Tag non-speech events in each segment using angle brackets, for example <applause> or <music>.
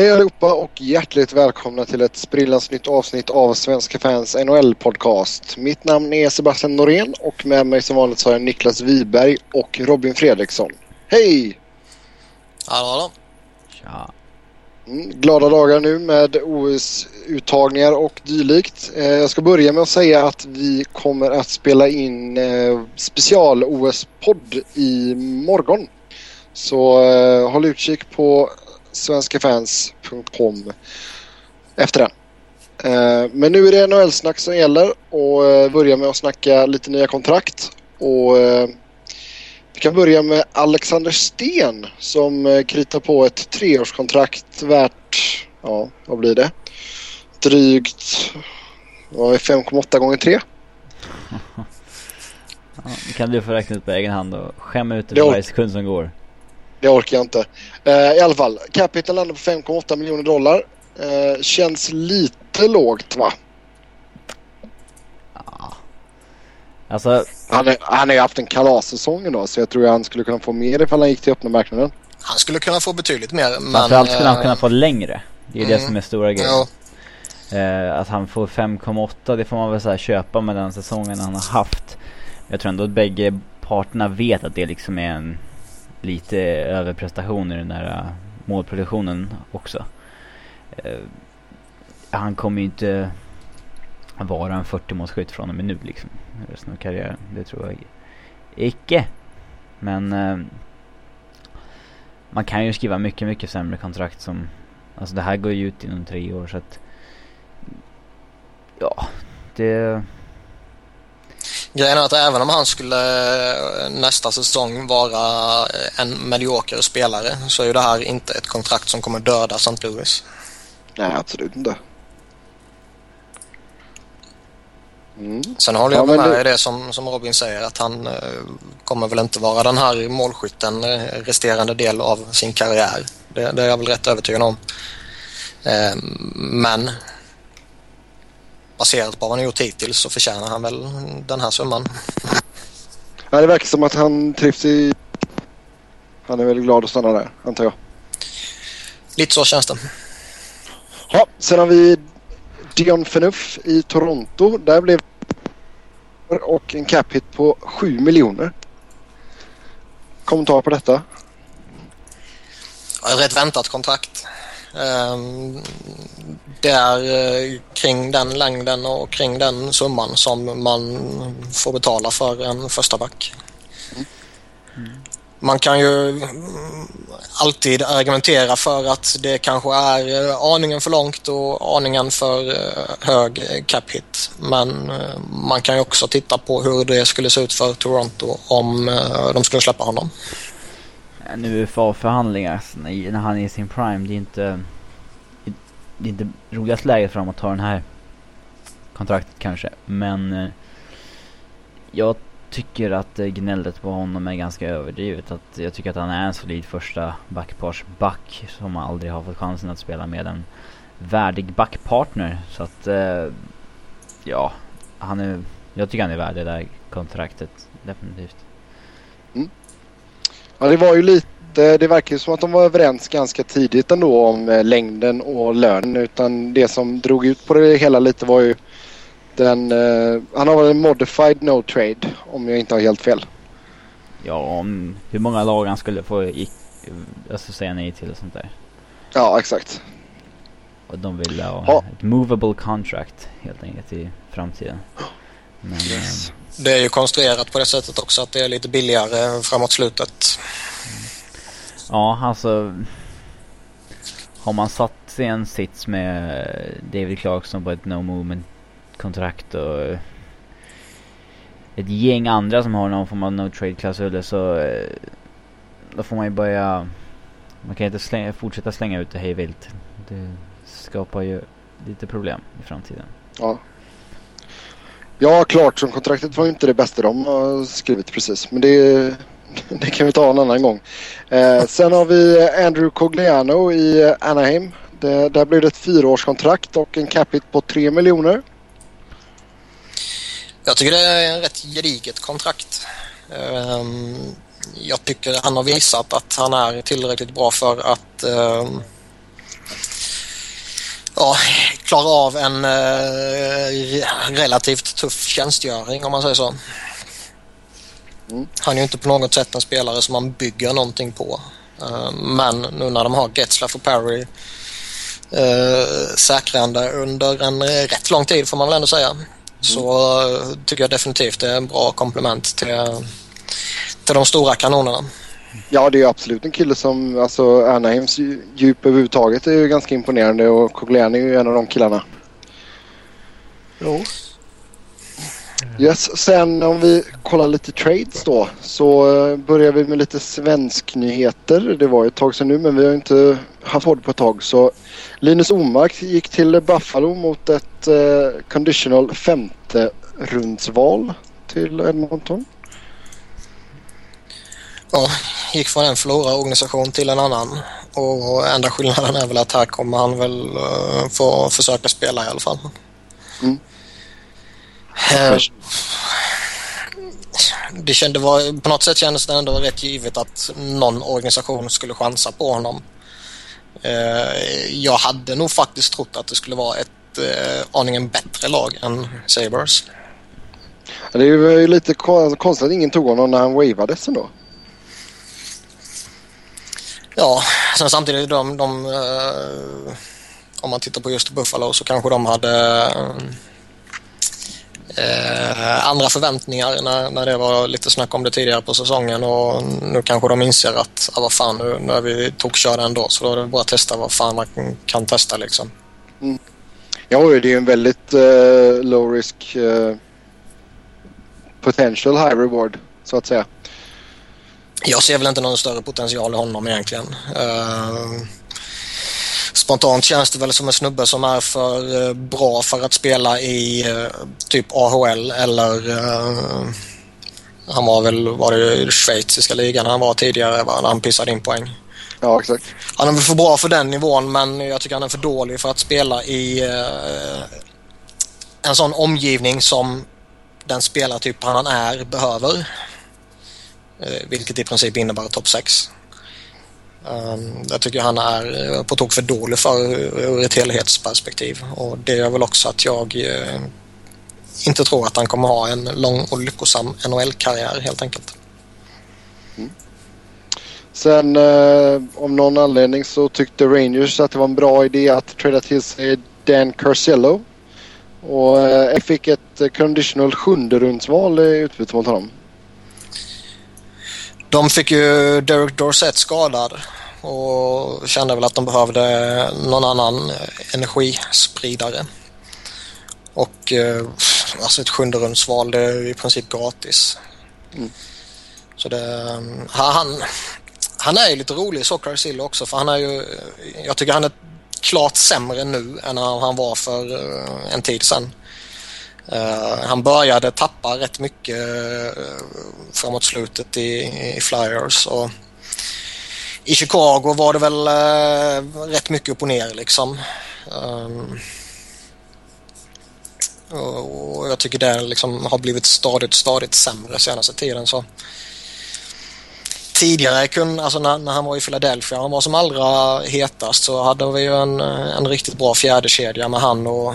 Hej allihopa och hjärtligt välkomna till ett sprillans nytt avsnitt av Svenska fans NHL-podcast. Mitt namn är Sebastian Norén och med mig som vanligt så har jag Niklas Wiberg och Robin Fredriksson. Hej! Hallå, hallå. Tja. Mm, glada dagar nu med OS-uttagningar och dylikt. Eh, jag ska börja med att säga att vi kommer att spela in eh, special-OS-podd i morgon. Så eh, håll utkik på svenskafans.com efter den. Eh, men nu är det NHL-snack som gäller och eh, börja med att snacka lite nya kontrakt. Och eh, vi kan börja med Alexander Sten som kritar på ett treårskontrakt värt, ja vad blir det? Drygt vad är 5,8 gånger 3? <laughs> Ja, det kan du få räkna ut på egen hand och skämma ut det för varje sekund som går. Det orkar jag inte. Eh, I alla fall, capita landar på 5,8 miljoner dollar. Eh, känns lite lågt va? Ja. Alltså, Han, har ju haft en kalassäsong idag så jag tror han skulle kunna få mer ifall han gick till öppna marknaden. Han skulle kunna få betydligt mer, men... framförallt skulle han eh, kunna få längre. Det är ju det mm, som är stora grejen. Ja, Eh, att han får 5,8 det får man väl så här köpa med den säsongen han har haft. Jag tror ändå att bägge parterna vet att det liksom är en lite överprestation i den där äh, målproduktionen också. Eh, han kommer ju inte vara en 40-målsskytt från och med nu liksom. Resten av karriären. Det tror jag icke. Men eh, man kan ju skriva mycket, mycket sämre kontrakt som Alltså det här går ju ut inom tre år så att Ja, det... Grejen är att även om han skulle eh, nästa säsong vara eh, en medioker spelare så är ju det här inte ett kontrakt som kommer döda St. Louis. Nej, absolut inte. Mm. Sen håller jag Ja, med det- i det som, som Robin säger att han eh, kommer väl inte vara den här målskytten eh, resterande del av sin karriär. Det, det är jag väl rätt övertygad om. Eh, men baserat på vad han har gjort hittills så förtjänar han väl den här summan. Ja, det verkar som att han trivs i... Han är väldigt glad att stanna där, antar jag. Lite så känns det. Ja, sen har vi Dion Phaneuf i Toronto. Där blev och en cap hit på 7 miljoner. Kommentar på detta? Ett rätt väntat kontrakt. Ehm, Det är eh, kring den längden och kring den summan som man får betala för en första back. Man kan ju mm, alltid argumentera för att det kanske är eh, aningen för långt och aningen för eh, hög cap hit. Men man kan ju också titta på hur det skulle se ut för Toronto om de skulle släppa honom. En UFA-förhandlingar alltså, när, han är i sin prime, det är inte... Det är inte roligast läget för honom att ta den här kontraktet kanske. Men eh, jag tycker att eh, gnället på honom är ganska överdrivet. Att jag tycker att han är en solid första backparsback som aldrig har fått chansen att spela med en värdig backpartner. Så att, eh, ja, han är, jag tycker han är värd det där kontraktet. Definitivt. Ja, det var ju lite... Det verkar ju som att de var överens ganska tidigt ändå om eh, längden och lönen. Utan det som drog ut på det hela lite var ju den... Eh, han har väl en modified no trade om jag inte har helt fel. Ja, om hur många lag han skulle få gick, alltså säga nej till och sånt där. Ja, exakt. Och de ville ha Ja. ett movable contract helt enkelt i framtiden. Men Yes. Det är ju konstruerat på det sättet också att det är lite billigare framåt slutet. ja, alltså. Har man satt sig i en sits med David Clarkson på ett no movement kontrakt och ett gäng andra som har någon form av no trade klausuler så eh, då får man ju börja man kan inte slänga, fortsätta slänga ut det hej vilt. Det skapar ju lite problem i framtiden. Ja. Ja, Clarkson-kontraktet var ju inte det bästa de har skrivit precis. Men det, <laughs> det kan vi ta en annan gång. Eh, sen har vi Andrew Cogliano i Anaheim. Det, där blev det ett fyraårskontrakt och en cap hit på 3 miljoner. Jag tycker det är en rätt gediget kontrakt. Ehm, jag tycker han har visat att han är tillräckligt bra för att ehm, ja, klara av en eh, relativt tuff tjänstgöring om man säger så. Mm. Han är ju inte på något sätt en spelare som man bygger någonting på. Eh, men nu när de har Getzlaff och Perry eh, säkrande under en rätt lång tid får man väl ändå säga. Så eh, tycker jag definitivt det är en bra komplement till, till de stora kanonerna. Ja, det är absolut en kille som, alltså Anaheims djup överhuvudtaget är ju ganska imponerande och Cogliani är ju en av de killarna. Jo. Yes, sen om vi kollar lite trades då så eh, börjar vi med lite svensk nyheter. Det var ett tag sedan nu men vi har inte haft håll på ett tag. Så Linus Omark gick till Buffalo mot ett eh, conditional femte rundsval till Edmonton. Ja, gick från en förlorarorganisation till en annan. Och enda skillnaden är väl att här kommer han väl uh, få försöka spela i alla fall. Mm. Eh, det kände, var, på något sätt kändes det ändå rätt givet att någon organisation skulle chansa på honom. Eh, jag hade nog faktiskt trott att det skulle vara ett eh, aningen bättre lag än Sabres. Det är ju lite kon- konstigt att ingen tog honom när han wavades ändå. Ja, sen samtidigt de, de eh, om man tittar på just Buffalo så kanske de hade eh, andra förväntningar när, när det var lite snack om det tidigare på säsongen och nu kanske de inser att ah, vad fan nu, nu är vi tokkörda ändå så då är det bara att testa vad fan man kan, kan testa liksom. Mm. Ja, det är ju en väldigt eh, low risk eh, potential high reward så att säga. Jag ser väl inte någon större potential i honom egentligen. Uh, spontant känns det väl som en snubbe som är för uh, bra för att spela i uh, typ AHL eller han var väl var det schweiziska ligan han var tidigare va? han pissade in poäng. Ja, exakt. Han är väl för bra för den nivån men jag tycker han är för dålig för att spela i en sån omgivning som den spelartyp han är behöver. Eh, vilket i princip innebär topp 6. Um, ehm, jag tycker han är eh, på tok för dålig för eh, ur ett helhetsperspektiv och det gör väl också att jag uh, inte tror att han kommer ha en lång och lyckosam NHL-karriär helt enkelt. Mm. Sen eh, om någon anledning så tyckte Rangers att det var en bra idé att trada till sig Dan Carcello. Och eh, fick ett conditional sjunde rundsval i utbyte mot honom. De fick ju Derek Dorsett skadad och kände väl att de behövde någon annan energispridare. Och eh, alltså ett sjunde rundsval det är i princip gratis. Mm. Så det, han, han är ju lite rolig så Carcillo också för han är ju, jag tycker han är klart sämre nu än han var för eh, en tid sedan. Uh, han började tappa rätt mycket uh, framåt slutet i, i Flyers. Och I Chicago var det väl uh, rätt mycket upp och ner liksom. Um, och, jag tycker det liksom har blivit stadigt, stadigt sämre senaste tiden. Så tidigare kunde, alltså när, när, han var i Philadelphia, han var som allra hetast så hade vi ju en, en riktigt bra fjärde kedja med han och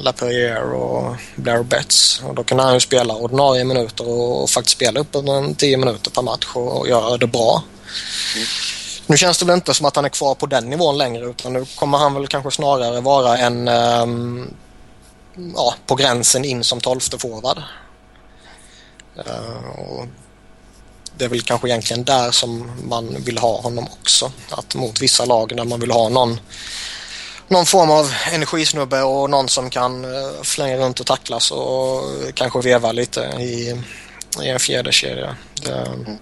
Laperriere och Blair Betts. Och då kunde han ju spela ordinarie minuter och, faktiskt spela upp en 10 minuter per match och, och göra det bra. Mm. Nu känns det väl inte som att han är kvar på den nivån längre utan nu kommer han väl kanske snarare vara en um, ja, på gränsen in som tolfte forward. Uh, det är väl kanske egentligen där som man vill ha honom också. Att mot vissa lag där man vill ha någon någon form av energisnubbe och någon som kan uh, flänga runt och tacklas och kanske veva lite i, i en fjärde kedja. Det, mm.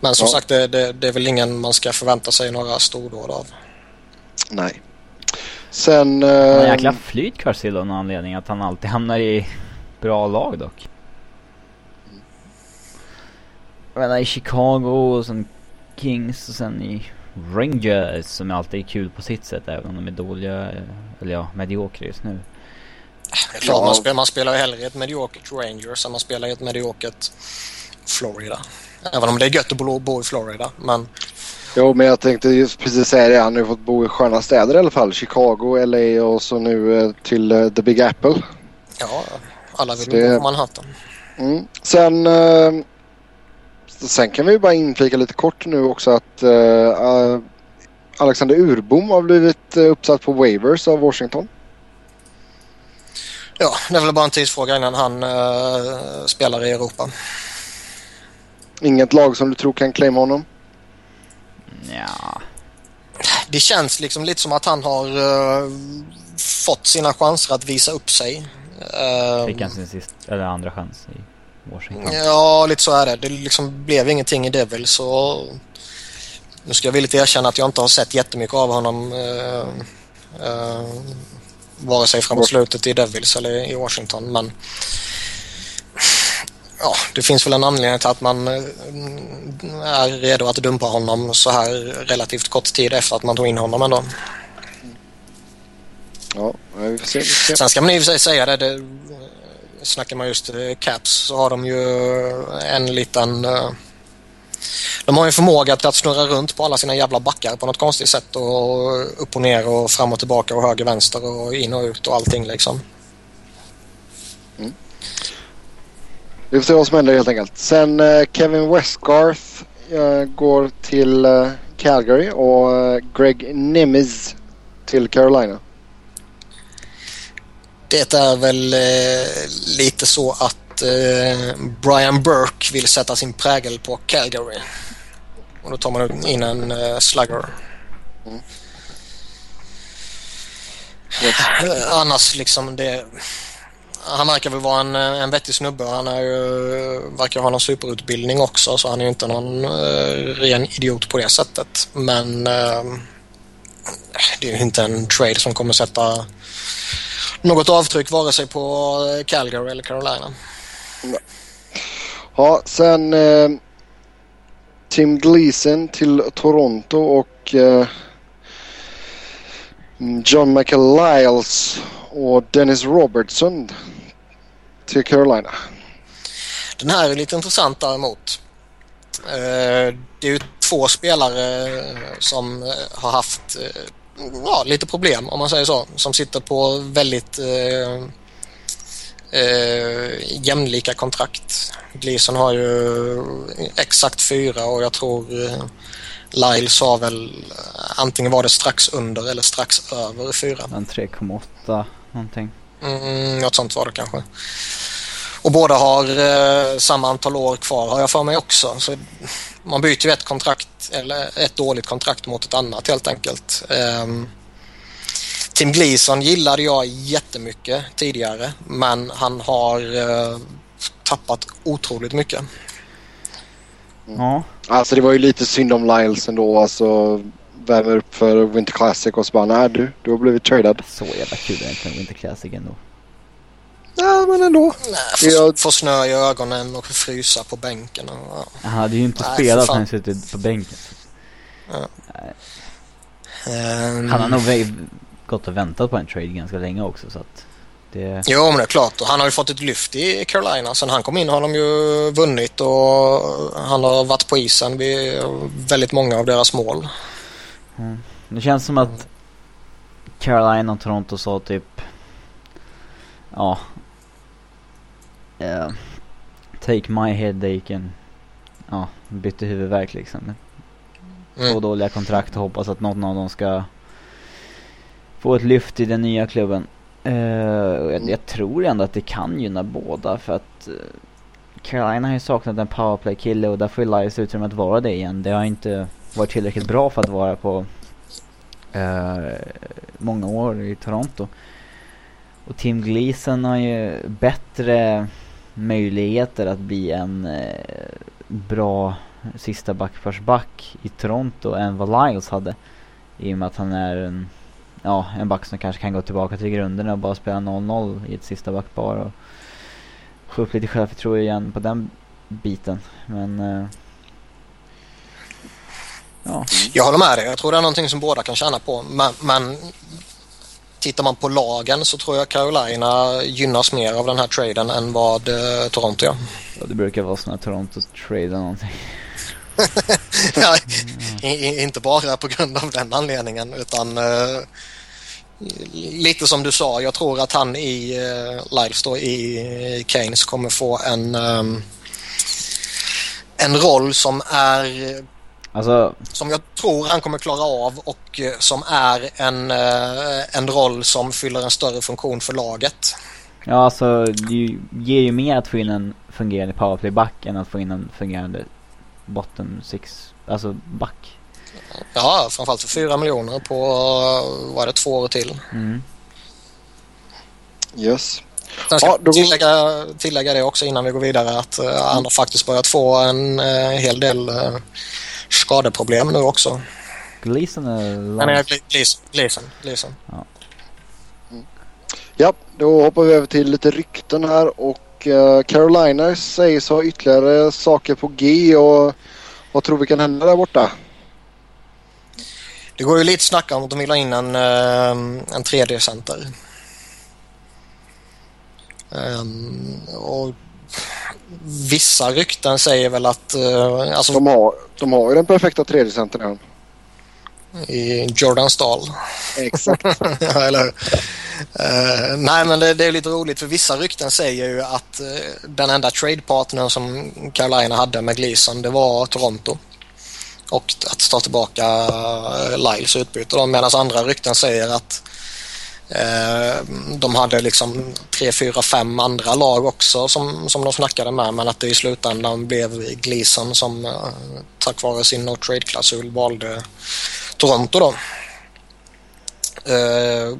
Men som ja. sagt, det, det, det, är väl ingen man ska förvänta sig några stordåd av. Nej. Sen... Uh... Han har jäkla flyt Carcillo av någon anledning. Att han alltid hamnar i bra lag dock. Jag menar i Chicago och sen Kings och sen i Rangers som alltid är kul på sitt sätt även om de är dåliga, eller ja, mediokra just nu. Det är klart, ja. man, spelar, man spelar hellre i ett mediokert Rangers än man spelar i ett mediokert Florida. Även om det är gött att bo, bo i Florida, men... Jo, men jag tänkte just precis säga det. Han har ju fått bo i sköna städer i alla fall. Chicago, LA och så nu eh, till eh, The Big Apple. Ja, alla vill Det- bo på Manhattan. Mm. Sen, eh, sen kan vi ju bara inflika lite kort nu också att eh, Alexander Urbom har blivit eh, uppsatt på waivers av Washington. Ja, det är väl bara en tidsfråga innan han eh, spelar i Europa. Inget lag som du tror kan claima honom? Ja, Det känns liksom lite som att han har eh, fått sina chanser att visa upp sig. Eh, fick han sin sista, eller andra chans i Washington. Ja, lite så är det. Det liksom blev ingenting i Devil så nu ska jag villigt erkänna att jag inte har sett jättemycket av honom eh, eh, vare sig framåt slutet i Devils eller i Washington men ja, det finns väl en anledning till att man eh, är redo att dumpa honom så här relativt kort tid efter att man tog in honom ändå. Ja, vi får se. Vi får se. Sen ska man i och för sig säga det, det snackar man just eh, Caps så har de ju eh, en liten... Eh, de har ju förmåga till att snurra runt på alla sina jävla backar på något konstigt sätt och upp och ner och fram och tillbaka och höger vänster och in och ut och allting liksom. Mm. Vi får se vad som händer helt enkelt. Sen Kevin Westgarth går till Calgary och Greg Nimitz till Carolina. Det är väl eh, lite så att eh, Brian Burke vill sätta sin prägel på Calgary. Och då tar man in en eh, slugger. Yes. Eh, Annars liksom det... Han verkar väl vara en, en vettig snubbe. Han är ju, verkar ha någon superutbildning också så han är ju inte någon uh, ren idiot på det sättet. Men eh, det är ju inte en trade som kommer sätta något avtryck vare sig på eh, Calgary eller Carolina. Ja, sen eh, Tim Gleason till Toronto och eh, John Michael Lyles och Dennis Robertson till Carolina. Den här är lite intressant däremot. Eh, Det är ju två spelare som eh, har haft eh, ja, lite problem om man säger så. Som sitter på väldigt eh, eh, jämlika kontrakt. Gleason har ju exakt fyra och jag tror eh, Lyles har väl eh, antingen var det strax under eller strax över fyra. En 3,8 någonting. Mm, något sånt var det kanske. Och båda har eh, samma antal år kvar har jag för mig också. Så man byter ju ett kontrakt eller ett dåligt kontrakt mot ett annat helt enkelt. Ehm, Tim Gleason gillade jag jättemycket tidigare men han har eh, tappat otroligt mycket. Ja, Alltså det var ju lite synd om Lyles ändå. Alltså värmer upp för Winter Classic och så bara nej du, du har blivit tradad. så jävla kul egentligen Winter Classic ändå. Ja men ändå. Nej, få, Jag- få snö i ögonen och frysa på bänken. Och, ja. Han hade ju inte Nej, spelat när han suttit på bänken. Ehm, Han har nog gått och väntat på en trade ganska länge också så att det... Jo, men det är klart. Och han har ju fått ett lyft i Carolina. Sen han kom in har de ju vunnit och han har varit på isen vid väldigt många av deras mål. Mm. Det känns som att Carolina och Toronto sa typ Ja eh, Take my headache and Ja, bytte huvudvärk liksom. Två Mm. dåliga kontrakt och hoppas att någon av dem ska få ett lyft i den nya klubben. Och jag, jag tror ändå att det kan gynna båda för att eh, Carolina har ju saknat en powerplay-kille och där får ju Elias utrymme att vara det igen. Det har inte varit tillräckligt bra för att vara på eh, många år i Toronto. Och Tim Gleason har ju bättre möjligheter att bli en eh, bra sista backparsback i Toronto än vad Lyles hade. I och med att han är en, ja, en back som kanske kan gå tillbaka till grunderna och bara spela 0-0 i ett sista backpar och få upp lite självförtroende igen på den biten. Men eh, ja, Jag håller med dig. Jag tror det är någonting som båda kan tjäna på. Men, men tittar man på lagen så tror jag Carolina gynnas mer av den här traden än vad eh, Toronto gör. ja, det brukar vara så när Toronto tradar någonting. <laughs> ja, inte bara på grund av den anledningen utan uh, lite som du sa, jag tror att han i uh, Lyles då i Keynes kommer få en um, en roll som är Alltså... Som jag tror han kommer klara av och uh, som är en, uh, en roll som fyller en större funktion för laget. Ja, alltså det ger ju mer att få in en fungerande powerplay-back än att få in en fungerande bottom six, alltså back. Ja, framförallt för fyra miljoner på, vad är det, två år till. Mm. Yes. Sen ska ja, tillägga, tillägga det också innan vi går vidare att uh, han har faktiskt börjat få en uh, hel del uh, skadeproblem nu också. Gleason eller? Är Gleason. Gleason. Ja. Mm. ja, då hoppar vi över till lite rykten här och Carolina sägs ha ytterligare saker på G och vad tror vi kan hända där borta? Det går ju lite snacka om att de vill ha in en, en 3D-center. Um, och vissa rykten säger väl att... Uh, alltså, de, har, de har ju den perfekta 3D-centern I Jordan Stahl. Exakt. <laughs> eller uh, Nej, men det, det, är lite roligt för vissa rykten säger ju att uh, den enda trade-partnern som Carolina hade med Gleason det var Toronto. Och att ta tillbaka Lyles utbyte medan andra rykten säger att Eh, de hade liksom tre, fyra, fem andra lag också som, som de snackade med men att det i slutändan blev Gleason som eh, tack vare sin no trade-klausul valde Toronto då. Eh,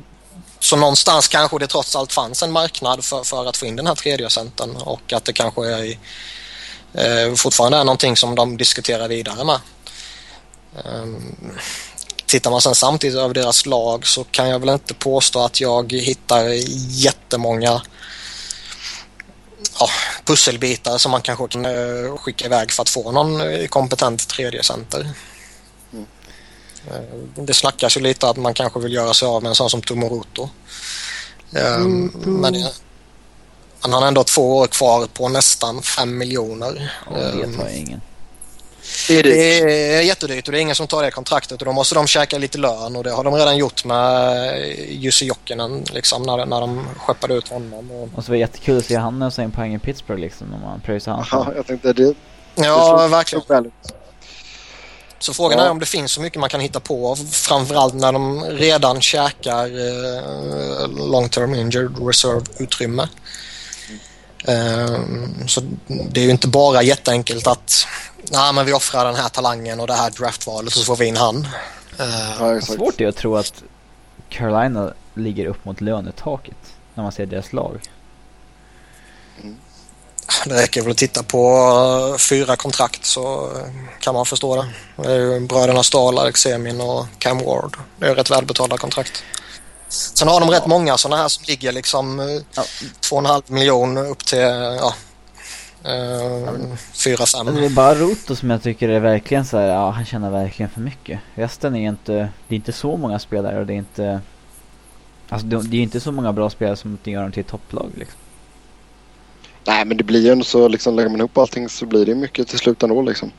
så någonstans kanske det trots allt fanns en marknad för, för att få in den här tredje centern och att det kanske är, fortfarande är någonting som de diskuterar vidare med. Ehm, Tittar man sen samtidigt över deras lag så kan jag väl inte påstå att jag hittar jättemånga ja, pusselbitar som man kanske kan uh, skicka iväg för att få någon uh, kompetent tredje center. Mm. Uh, det snackas ju lite att man kanske vill göra sig av med en sån som Tomoroto. Mm. Men han har ändå två år kvar på nästan fem miljoner. Ja, det tar ingen. Det är, det är jättedyrt och det är ingen som tar det kontraktet och då måste de käka lite lön och det har de redan gjort med Jussi Jokinen liksom när, när de skeppade ut honom. Och... Och så var det jättekul att se han ösa in poäng i Pittsburgh liksom om man pröjsar hans. Ja, jag tänkte det. Ja, det verkligen. Så frågan ja. är om det finns så mycket man kan hitta på framförallt när de redan käkar eh, long term injured reserve utrymme. Mm. så det är ju inte bara jätteenkelt att nej, men vi offrar den här talangen och det här draftvalet så får vi in han. Uh, ja, svårt är att tro att Carolina ligger upp mot lönetaket när man ser deras lag. Mm. Det räcker väl att titta på uh, fyra kontrakt så kan man förstå det. Det är ju bröderna Stahl, Alex Emin och Cam Ward. Det är rätt välbetalda kontrakt. Sen har de rätt många sådana här som ligger liksom uh, ja. 2,5 miljoner upp till ja, Uh, fyra, fem. Det är bara Roto som jag tycker är verkligen så här, ja han tjänar verkligen för mycket. Resten är inte, det är inte så många spelare och det är inte, alltså det, det är inte så många bra spelare som gör dem till topplag liksom. Nej men det blir ju ändå så liksom lägger man ihop allting så blir det mycket till slut ändå liksom.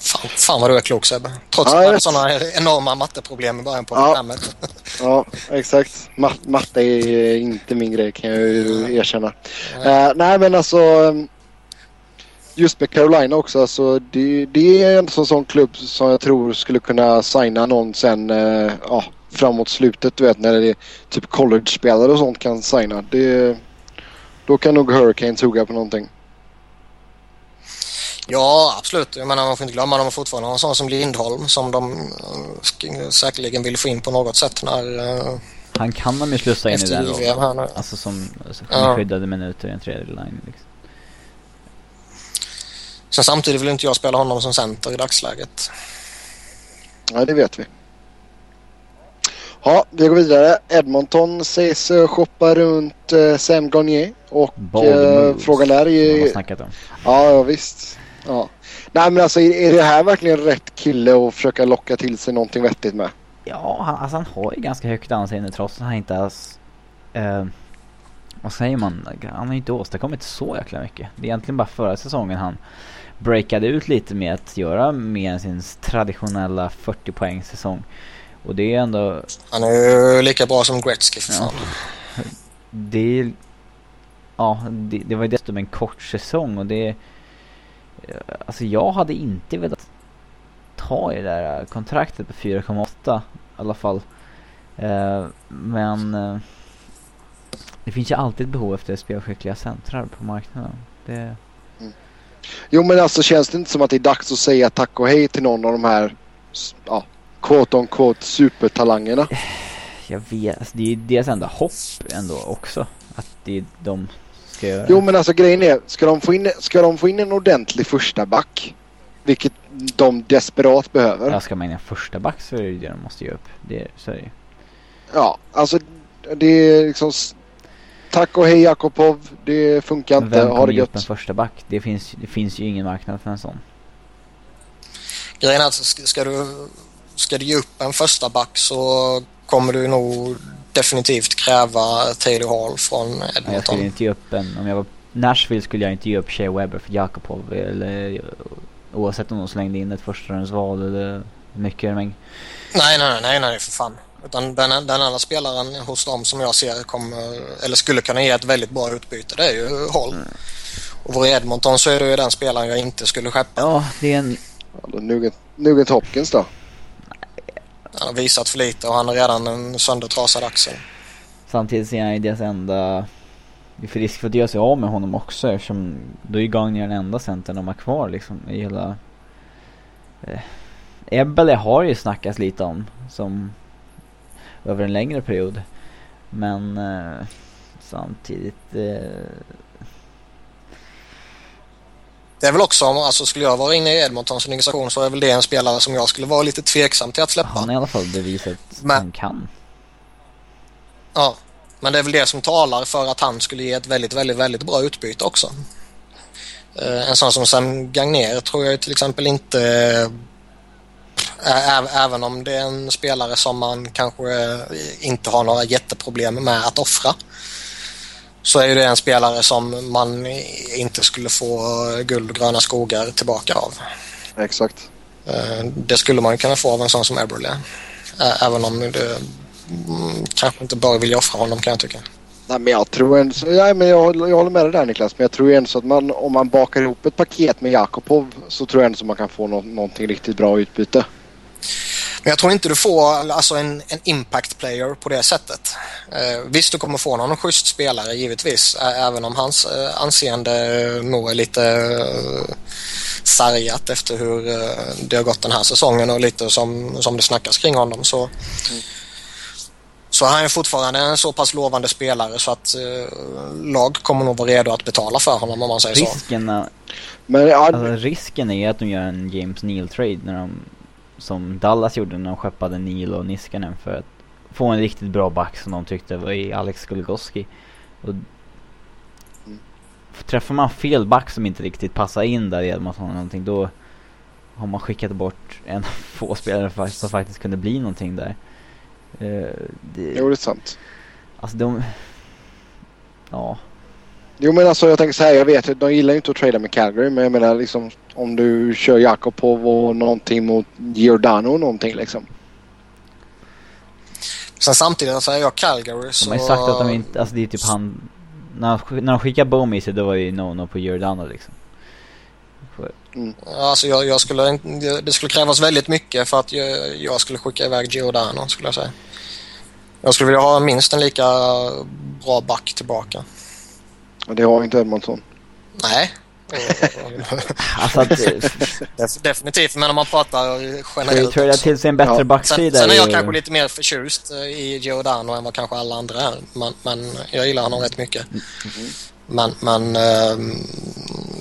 Fan, fan vad du är klok Sebbe. Trots ja, hade sådana enorma matteproblem i början på ja. programmet. <laughs> ja, exakt. Mat matte är inte min grej kan jag ju erkänna. Nej, uh, nej men alltså just med Carolina också, alltså, det, det är en sån, sån klubb som jag tror skulle kunna signa någon sen eh, ja, framåt slutet. Du vet när det är typ college-spelare och sånt kan signa. Det, då kan nog Hurricanes hugga på någonting. Ja, absolut. Jag menar, man får inte glömma att de har fortfarande en sån som Lindholm som de uh, säkerligen vill få in på något sätt när... Uh, Han kan de ju slussa in i den rollen. Alltså som, som ja. skyddade minuter i en tredje line. Liksom. Sen samtidigt vill inte jag spela honom som center i dagsläget. Nej, det vet vi. Ja, vi går vidare. Edmonton sägs uh, shoppa runt Sam Garnier och uh, frågan är ju... Har. Ja, ja visst. Ja. Nej men alltså är det här verkligen rätt kille att försöka locka till sig någonting vettigt med? Ja, han, alltså han har ju ganska högt anseende trots att han inte alls... Uh, vad säger man? Han har inte åstadkommit så jäkla mycket. Det är egentligen bara förra säsongen han breakade ut lite med att göra mer än sin traditionella 40 poäng säsong. Och det är ändå... Han är ju lika bra som Gretzky för fan. Ja. Det är... Ja, det, det var ju dessutom en kort säsong och det... Alltså jag hade inte velat ta i det där kontraktet på 4,8 i alla fall. Eh, men eh, det finns ju alltid ett behov efter spelskickliga centrar på marknaden. Det... Mm. Jo men alltså känns det inte som att det är dags att säga tack och hej till någon av de här ja, quote on quote supertalangerna? Jag vet, alltså, det är deras enda hopp ändå också. Att det är de ska göra. Jo men alltså grejen är, ska de få in, ska de få in en ordentlig första back vilket de desperat behöver. Ja, ska man in en första back så är det det de måste ge upp. Det, så är det Ja, alltså det är liksom Tack och hej Jakobov. Det funkar inte. Vem kommer ge upp en första back? Det finns, det finns ju ingen marknad för en sån. Grejen är att ska, ska, du, ska du ge upp en första back så kommer du nog definitivt kräva Taylor Hall från Edmonton. Jag skulle inte ge upp en, om jag var Nashville skulle jag inte ge upp Shea Weber för Jakobov eller oavsett om de slängde in ett förstahundsval eller mycket men... Nej, nej, nej, nej, för fan. Utan den, den enda spelaren hos dem som jag ser kommer, eller skulle kunna ge ett väldigt bra utbyte, det är ju Hall. Mm. Och vår Edmonton så är det ju den spelaren jag inte skulle skeppa. Ja, det är en... Nugent, Nugent Hopkins då? Han har visat för lite och han har redan en söndertrasad axel. Samtidigt ser han ju deras enda... Det är för risk för att göra sig av med honom också eftersom då är Gagner den enda centern de har kvar liksom i hela... Eh, Ebbele har ju snackats lite om som över en längre period. Men eh, samtidigt... Eh... Det är väl också, alltså skulle jag vara inne i Edmontons organisation så är väl det en spelare som jag skulle vara lite tveksam till att släppa. Han har i alla fall bevisat att han kan. Ja, men det är väl det som talar för att han skulle ge ett väldigt, väldigt, väldigt bra utbyte också. Eh, en sån som Sam Gagner tror jag till exempel inte Även om det är en spelare som man kanske inte har några jätteproblem med att offra. Så är det en spelare som man inte skulle få guld och gröna skogar tillbaka av. Exakt. Eh, det skulle man kunna få av en sån som Eberle. Även om det mm, kanske inte bara vill offra honom kan jag tycka. Nej, men jag tror ändå, nej, men jag, jag håller med dig där Niklas. Men jag tror ändå så att man, om man bakar ihop ett paket med Jakobov så tror jag ändå så man kan få no någonting riktigt bra utbyte. Men jag tror inte du får alltså, en, en impact player på det sättet. Eh, visst, du kommer få någon schysst spelare givetvis, även om hans eh, anseende nog är lite eh, sargat efter hur eh, det har gått den här säsongen och lite som, som det snackas kring honom. Så, mm. så han är fortfarande en så pass lovande spelare så att eh, lag kommer nog vara redo att betala för honom om man säger risken, så. Men, ja, alltså, risken är att de gör en James Neal-trade när de som Dallas gjorde när de skeppade Neil och Niskanen för att få en riktigt bra back som de tyckte var i Alex Goligoski. Och träffar man fel back som inte riktigt passar in där i Edmonton någonting då har man skickat bort en få spelare som faktiskt kunde bli någonting där. Uh, det, jo, det är sant. Alltså de... Ja. Jo men alltså jag tänker så här, jag vet att de gillar ju inte att trada med Calgary men jag menar liksom om du kör Jakobov och någonting mot Giordano och någonting liksom. Sen samtidigt så är jag Calgary så... De har ju sagt att de inte, alltså det är typ han... När, när de skickade Bomi så då var det ju no-no på Giordano liksom. Mm. Alltså jag, jag, skulle, det skulle krävas väldigt mycket för att jag, jag skulle skicka iväg Giordano skulle jag säga. Jag skulle vilja ha minst en lika bra back tillbaka. Det har inte Edmonton. Nej. <laughs> alltså att, Definitivt, men om man pratar generellt. Vi till sig en bättre ja. backsida? Sen, sen är jag kanske lite mer förtjust eh, i Giordano än vad kanske alla andra är. Men, men jag gillar honom rätt mycket. Mm. Men, men äh,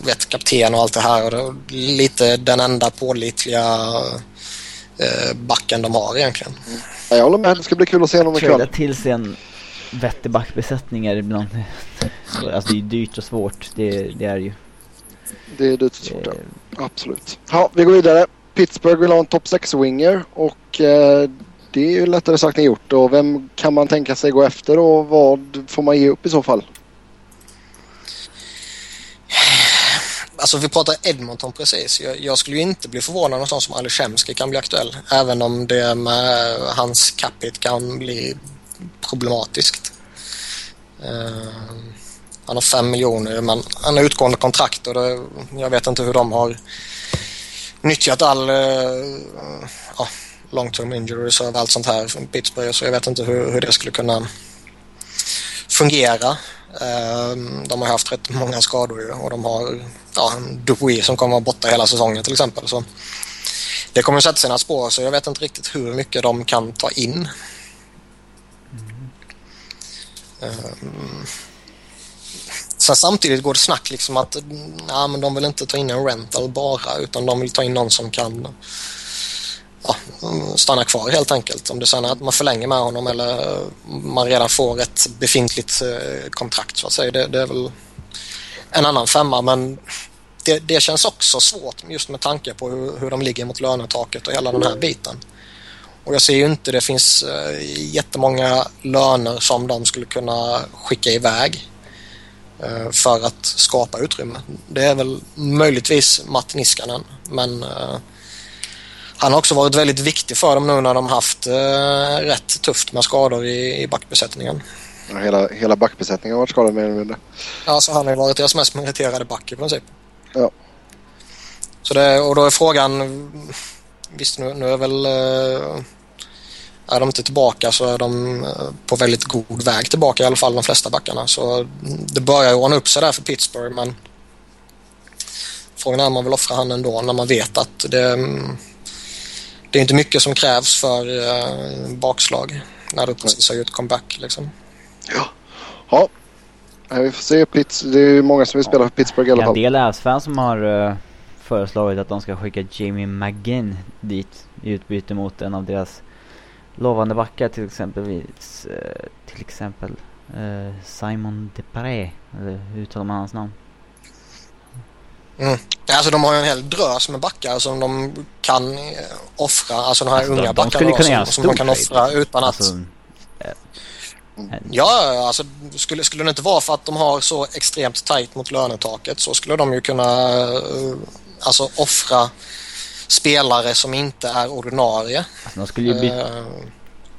vet kapten och allt det här. Och det, lite den enda pålitliga äh, backen de har egentligen. Mm. Jag håller med. Det ska bli kul att se honom ikväll. Trada till sig en vettig backbesättning är ibland. Alltså det är dyrt och svårt. Det, det är ju. Det är dyrt och svårt ja. Absolut. Ja, vi går vidare. Pittsburgh vill ha en topp 6-winger och eh, det är ju lättare sagt än gjort. Och vem kan man tänka sig gå efter och vad får man ge upp i så fall? Alltså vi pratar Edmonton precis. Jag, jag skulle ju inte bli förvånad om sån som Alishemski kan bli aktuell. Även om det med hans capita kan bli problematiskt. Uh, han har fem miljoner men han har utgående kontrakt och det, jag vet inte hur de har nyttjat all eh, uh, uh, long term injuries och allt sånt här från Pittsburgh så jag vet inte hur, hur det skulle kunna fungera. Eh, de har haft rätt många skador och de har ja, Dupuy som kommer att vara borta hela säsongen till exempel. Så det kommer att sätta sina spår så jag vet inte riktigt hur mycket de kan ta in. Ehm, sen samtidigt går det snack liksom att nej, men de vill inte ta in en rental bara utan de vill ta in någon som kan ja, stanna kvar helt enkelt. Om det sen är att man förlänger med honom eller man redan får ett befintligt eh, kontrakt så att säga. Det, det är väl en annan femma men det, det, känns också svårt just med tanke på hur, hur de ligger mot lönetaket och hela den här biten. Och jag ser ju inte det finns äh, jättemånga löner som de skulle kunna skicka iväg äh, för att skapa utrymme. Det är väl möjligtvis Matt Niskanen men äh, han har också varit väldigt viktig för dem nu när de haft eh, rätt tufft med skador i, i backbesättningen. Ja, hela, hela backbesättningen har varit skadad mer eller mindre. Ja, så han har ju varit deras mest meriterade back i princip. Ja. Så det, och då är frågan, visst nu, nu är väl eh, är de inte tillbaka så är de eh, på väldigt god väg tillbaka i alla fall de flesta backarna. Så det börjar ju ordna upp sig där för Pittsburgh men frågan är om man vill offra han ändå när man vet att det det är inte mycket som krävs för uh, bakslag när du precis har gjort comeback. Liksom. Ja. ja. Vi får se. Pitts, det är många som vill spela för Pittsburgh i alla fall. Det är en del Avs-fans som har uh, föreslagit att de ska skicka Jamie McGinn dit i utbyte mot en av deras lovande backar till exempelvis till exempel Simon Depré. Eller hur uttalar man hans namn? Mm. Alltså de har ju en hel drös med backar som de kan eh, offra. Alltså de här alltså, unga de, backarna de som, som de kan offra utan att... Alltså, ja, alltså skulle, skulle det inte vara för att de har så extremt tajt mot lönetaket så skulle de ju kunna alltså offra spelare som inte är ordinarie. Alltså, de skulle ju bli... Uh,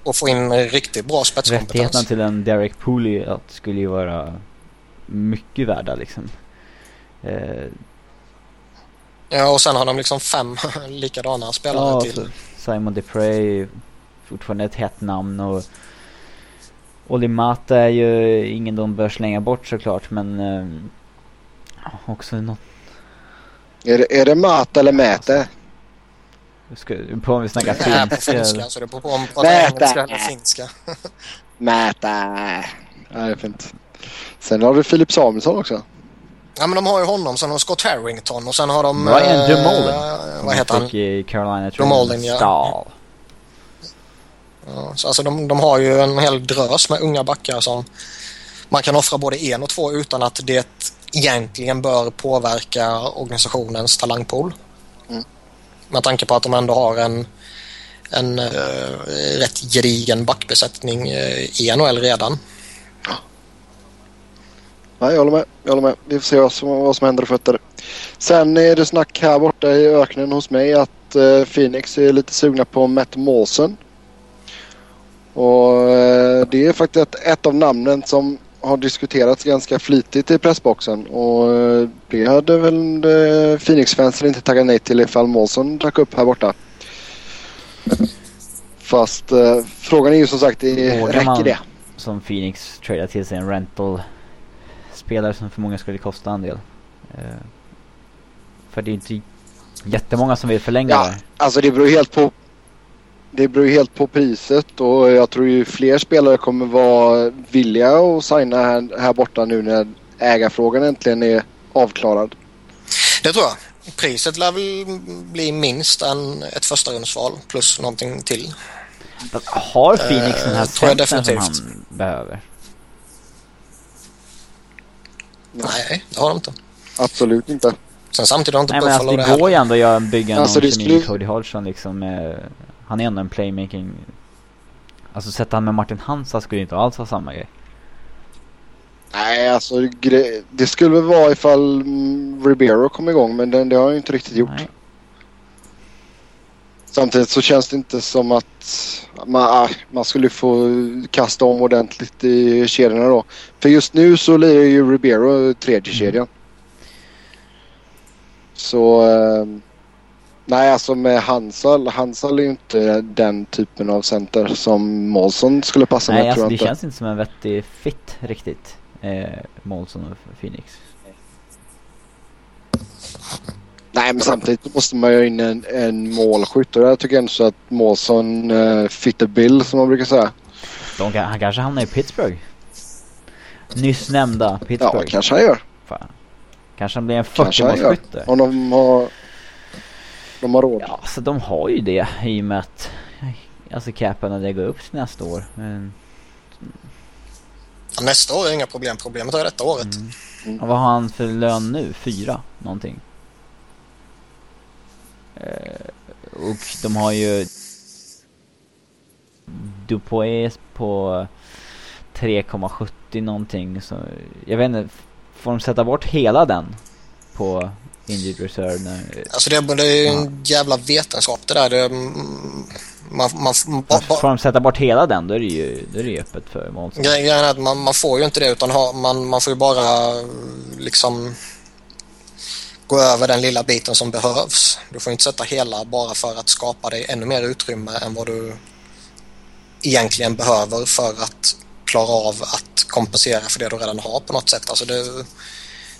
och få in riktigt bra spetskompetens. Rättigheterna till en Derek Pooley skulle ju vara mycket värda liksom. Uh, Ja, och sen har de liksom fem <laughs> likadana spelare ja, till. Simon DePrey, fortfarande ett hett namn och Oli Mata är ju ingen de bör slänga bort såklart, men äh, också något... Är det, är det Mata eller Mäte? Ska, på om vi snackar finska. Nej, på finska, så det beror på om man pratar engelska eller finska. <laughs> Mäta. Är fint. Sen har du Filip Samuelsson också. Ja men de har ju honom, sen har de Scott Harrington och sen har de... Ryan äh, Demolin. Äh, vad heter han? i Carolina Demolin, ja. Stahl. Ja, så alltså de, de har ju en hel drös med unga backar som man kan offra både en och två utan att det egentligen bör påverka organisationens talangpool. Mm. Med tanke på att de ändå har en, en uh, rätt gedigen backbesättning uh, i NHL redan. Nej, jag håller med. Jag håller med. Vi får se vad som, vad som händer och fötter. Sen är det snack här borta i öknen hos mig att uh, Phoenix är lite sugna på Matt Mawson. Och uh, det är faktiskt ett, ett, av namnen som har diskuterats ganska flitigt i pressboxen. Och uh, det hade väl uh, Phoenix-fansen inte tackat nej till ifall Molson drack upp här borta. Fast frågan är ju som sagt, det, räcker det? Som Phoenix tradar till sig en rental spelare som för många skulle kosta en del. Uh, för det är inte jättemånga som vill förlänga ja. Alltså det beror helt på det beror helt på priset och jag tror ju fler spelare kommer vara villiga att signa här, här borta nu när ägarfrågan äntligen är avklarad. Det tror jag. Priset lär väl bli minst en, ett första rundsval plus någonting till. Har Phoenix den här uh, som han behöver? Nej, det har de inte. Absolut inte. Sen samtidigt har inte Nej, men alltså, det går ju ändå att göra bygga någon alltså, kemi skulle... Cody Hodgson liksom. Eh, han är ändå en playmaking. Alltså sätta han med Martin Hansa skulle inte alls ha samma grej. Nej, alltså det skulle väl vara ifall mm, Ribeiro kom igång men det, det har han ju inte riktigt gjort. Nej. Samtidigt så känns det inte som att man, ah, man skulle få kasta om ordentligt i kedjorna då. För just nu så lirar ju Ribeiro tredje kedjan. Så... Eh, nej, alltså med Hansal. Hansal är ju inte den typen av center som Molson skulle passa Nej, med alltså tror det inte. känns inte som en vettig fit riktigt. Eh, Molson och Phoenix. Nej, men samtidigt måste man ju ha in en, en målskytt och där tycker jag ändå så att Molson uh, fitter Bill som man brukar säga. De han kanske hamnar i Pittsburgh. Nyss nämnda Ja, Pittsburgh. kanske han gör. Fan. Kanske han blir en Kanske han gör. 40-målsskytte. Om de har, de har råd. Ja, så de har ju det i och med att alltså capen när det går upp till nästa år. Men, Ja, nästa år är inga problem. Problemet är detta året. mm. och vad har han för lön nu? Fyra någonting. Eh, och de har ju Dupois på 3,70 någonting. Så jag vet inte, får de sätta bort hela den på injured reserve? När, Alltså det, det är ju en jävla vetenskap det där. Det, man, man, man, ba, ba, Får de sätta bort hela den då är det ju, då är det ju öppet för Månsson. Gre- Grejen är att man, man får ju inte det utan ha, man, man får ju bara liksom gå över den lilla biten som behövs. Du får inte sätta hela bara för att skapa dig ännu mer utrymme än vad du egentligen behöver för att klara av att kompensera för det du redan har på något sätt. Alltså det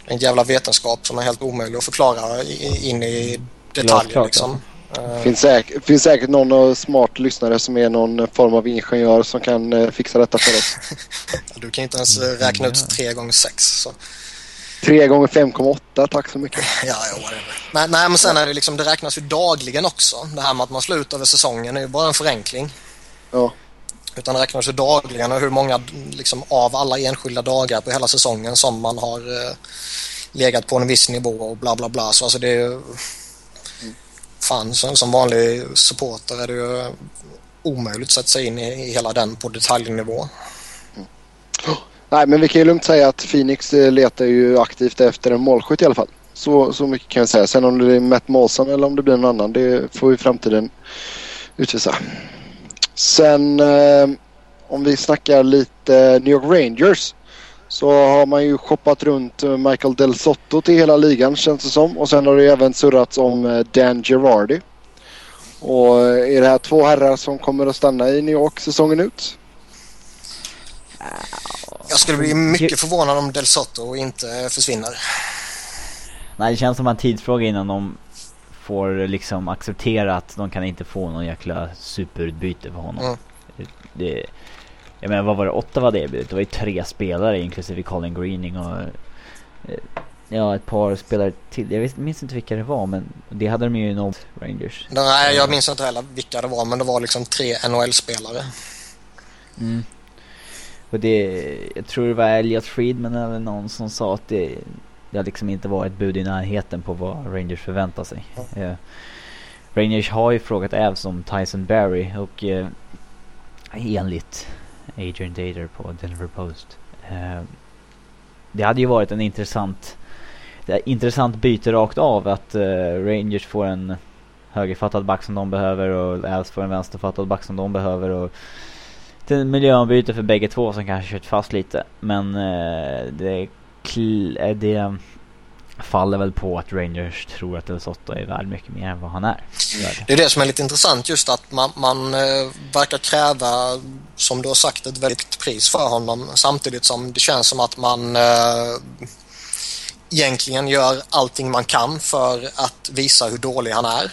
en jävla vetenskap som är helt omöjlig att förklara in i detaljer. Glasklart, Liksom. Eh, Finns säkert, finns säkert någon eh, smart lyssnare som är någon form av ingenjör som kan eh, fixa detta för oss. <laughs> Du kan inte ens eh, räkna ut tre gånger sex. Så. 3 gånger 5,8 tack så mycket. <laughs> Ja, ja, whatever. Nej, nej, men sen är det liksom, det räknas ju dagligen också. Det här med att man slår ut över säsongen är ju bara en förenkling. Ja. Utan det räknas ju dagligen och hur många liksom, av alla enskilda dagar på hela säsongen som man har eh, legat på en viss nivå och bla bla bla. Så alltså det är ju... Fan, som, som vanlig supporter är det ju omöjligt att sätta sig in i, i hela den på detaljnivå. Nej men vi kan ju lugnt säga att Phoenix eh, letar ju aktivt efter en målskytt i alla fall. Så, så mycket kan jag säga. Sen om det är Matt Molson eller om det blir någon annan det får ju framtiden utvisa. Sen eh, om vi snackar lite New York Rangers så har man ju shoppat runt Michael Del Sotto till hela ligan känns det som. Och sen har det ju även surrats om eh, Dan Girardi. Och eh, är det här två herrar som kommer att stanna i New York säsongen ut? Jag skulle bli mycket förvånad om Del Sotto inte försvinner. Nej, det känns som en tidsfråga innan de får liksom acceptera att de kan inte få någon jäkla superutbyte för honom. Mm. Det, jag menar, vad var det? Åtta var det erbjudet? Det var ju tre spelare inklusive Colin Greening och eh, ja, ett par spelare till. Jag minns inte vilka det var, men det hade de ju i North Rangers. Nej, jag minns inte heller vilka det var, men det var liksom tre NHL-spelare. Mm. Och det, jag tror det var Elliot Friedman eller någon som sa att det, det har liksom inte varit bud i närheten på vad Rangers förväntar sig. Eh, Rangers har ju frågat Avs om Tyson Barry och eh, enligt Adrian Dater på Denver Post. Eh, det hade ju varit en intressant, det är intressant byte rakt av att eh, Rangers får en högerfattad back som de behöver och Avs får en vänsterfattad back som de behöver. Och det är en miljöombyte för bägge två som kanske kört fast lite. Men eh, det, det faller väl på att Rangers tror att Del Soto är värd mycket mer än vad han är. Det är det som är lite intressant just att man, man eh, verkar kräva, som du har sagt, ett väldigt pris för honom samtidigt som det känns som att man eh, egentligen gör allting man kan för att visa hur dålig han är.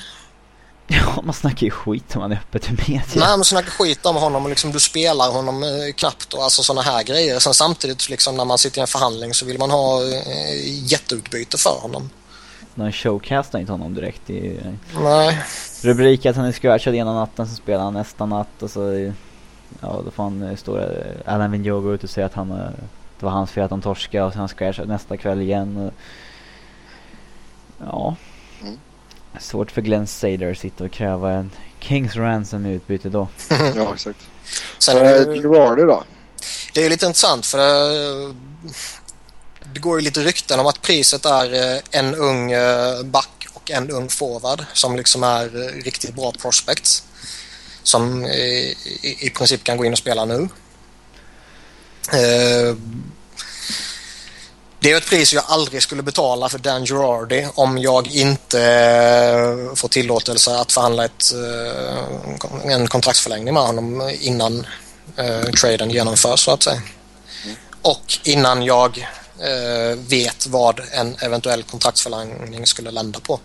<laughs> Ja, man snackar ju skit om han är öppet i media. Nej, men snackar skit om honom och liksom du spelar honom eh, knappt och alltså sådana här grejer. Sen samtidigt liksom när man sitter i en förhandling så vill man ha eh, jätteutbyte för honom. De showcastar inte honom direkt i Nej. rubrik att han är scratchad ena natten, så spelar han nästa natt och så Ja, då får han eh, där, Alan Vigneault gå ut och säga att han eh, Det var hans fel att de torskade och sen han nästa kväll igen och, Ja. Svårt för Glenn Sader att sitta och kräva en Kings ransom i utbyte då <laughs> Ja exakt. Sen är det Eh, ju- Girardi då? Det är lite intressant för det, det går ju lite rykten om att priset är en ung back och en ung forward som liksom är riktigt bra prospects. Som i, i, i princip kan gå in och spela nu. Det är ett pris jag aldrig skulle betala för Dan Girardi om jag inte eh, får tillåtelse att förhandla ett, eh, en kontraktsförlängning med honom innan eh, traden genomförs så att säga. Mm. Och innan jag eh, vet vad en eventuell kontraktsförlängning skulle landa på.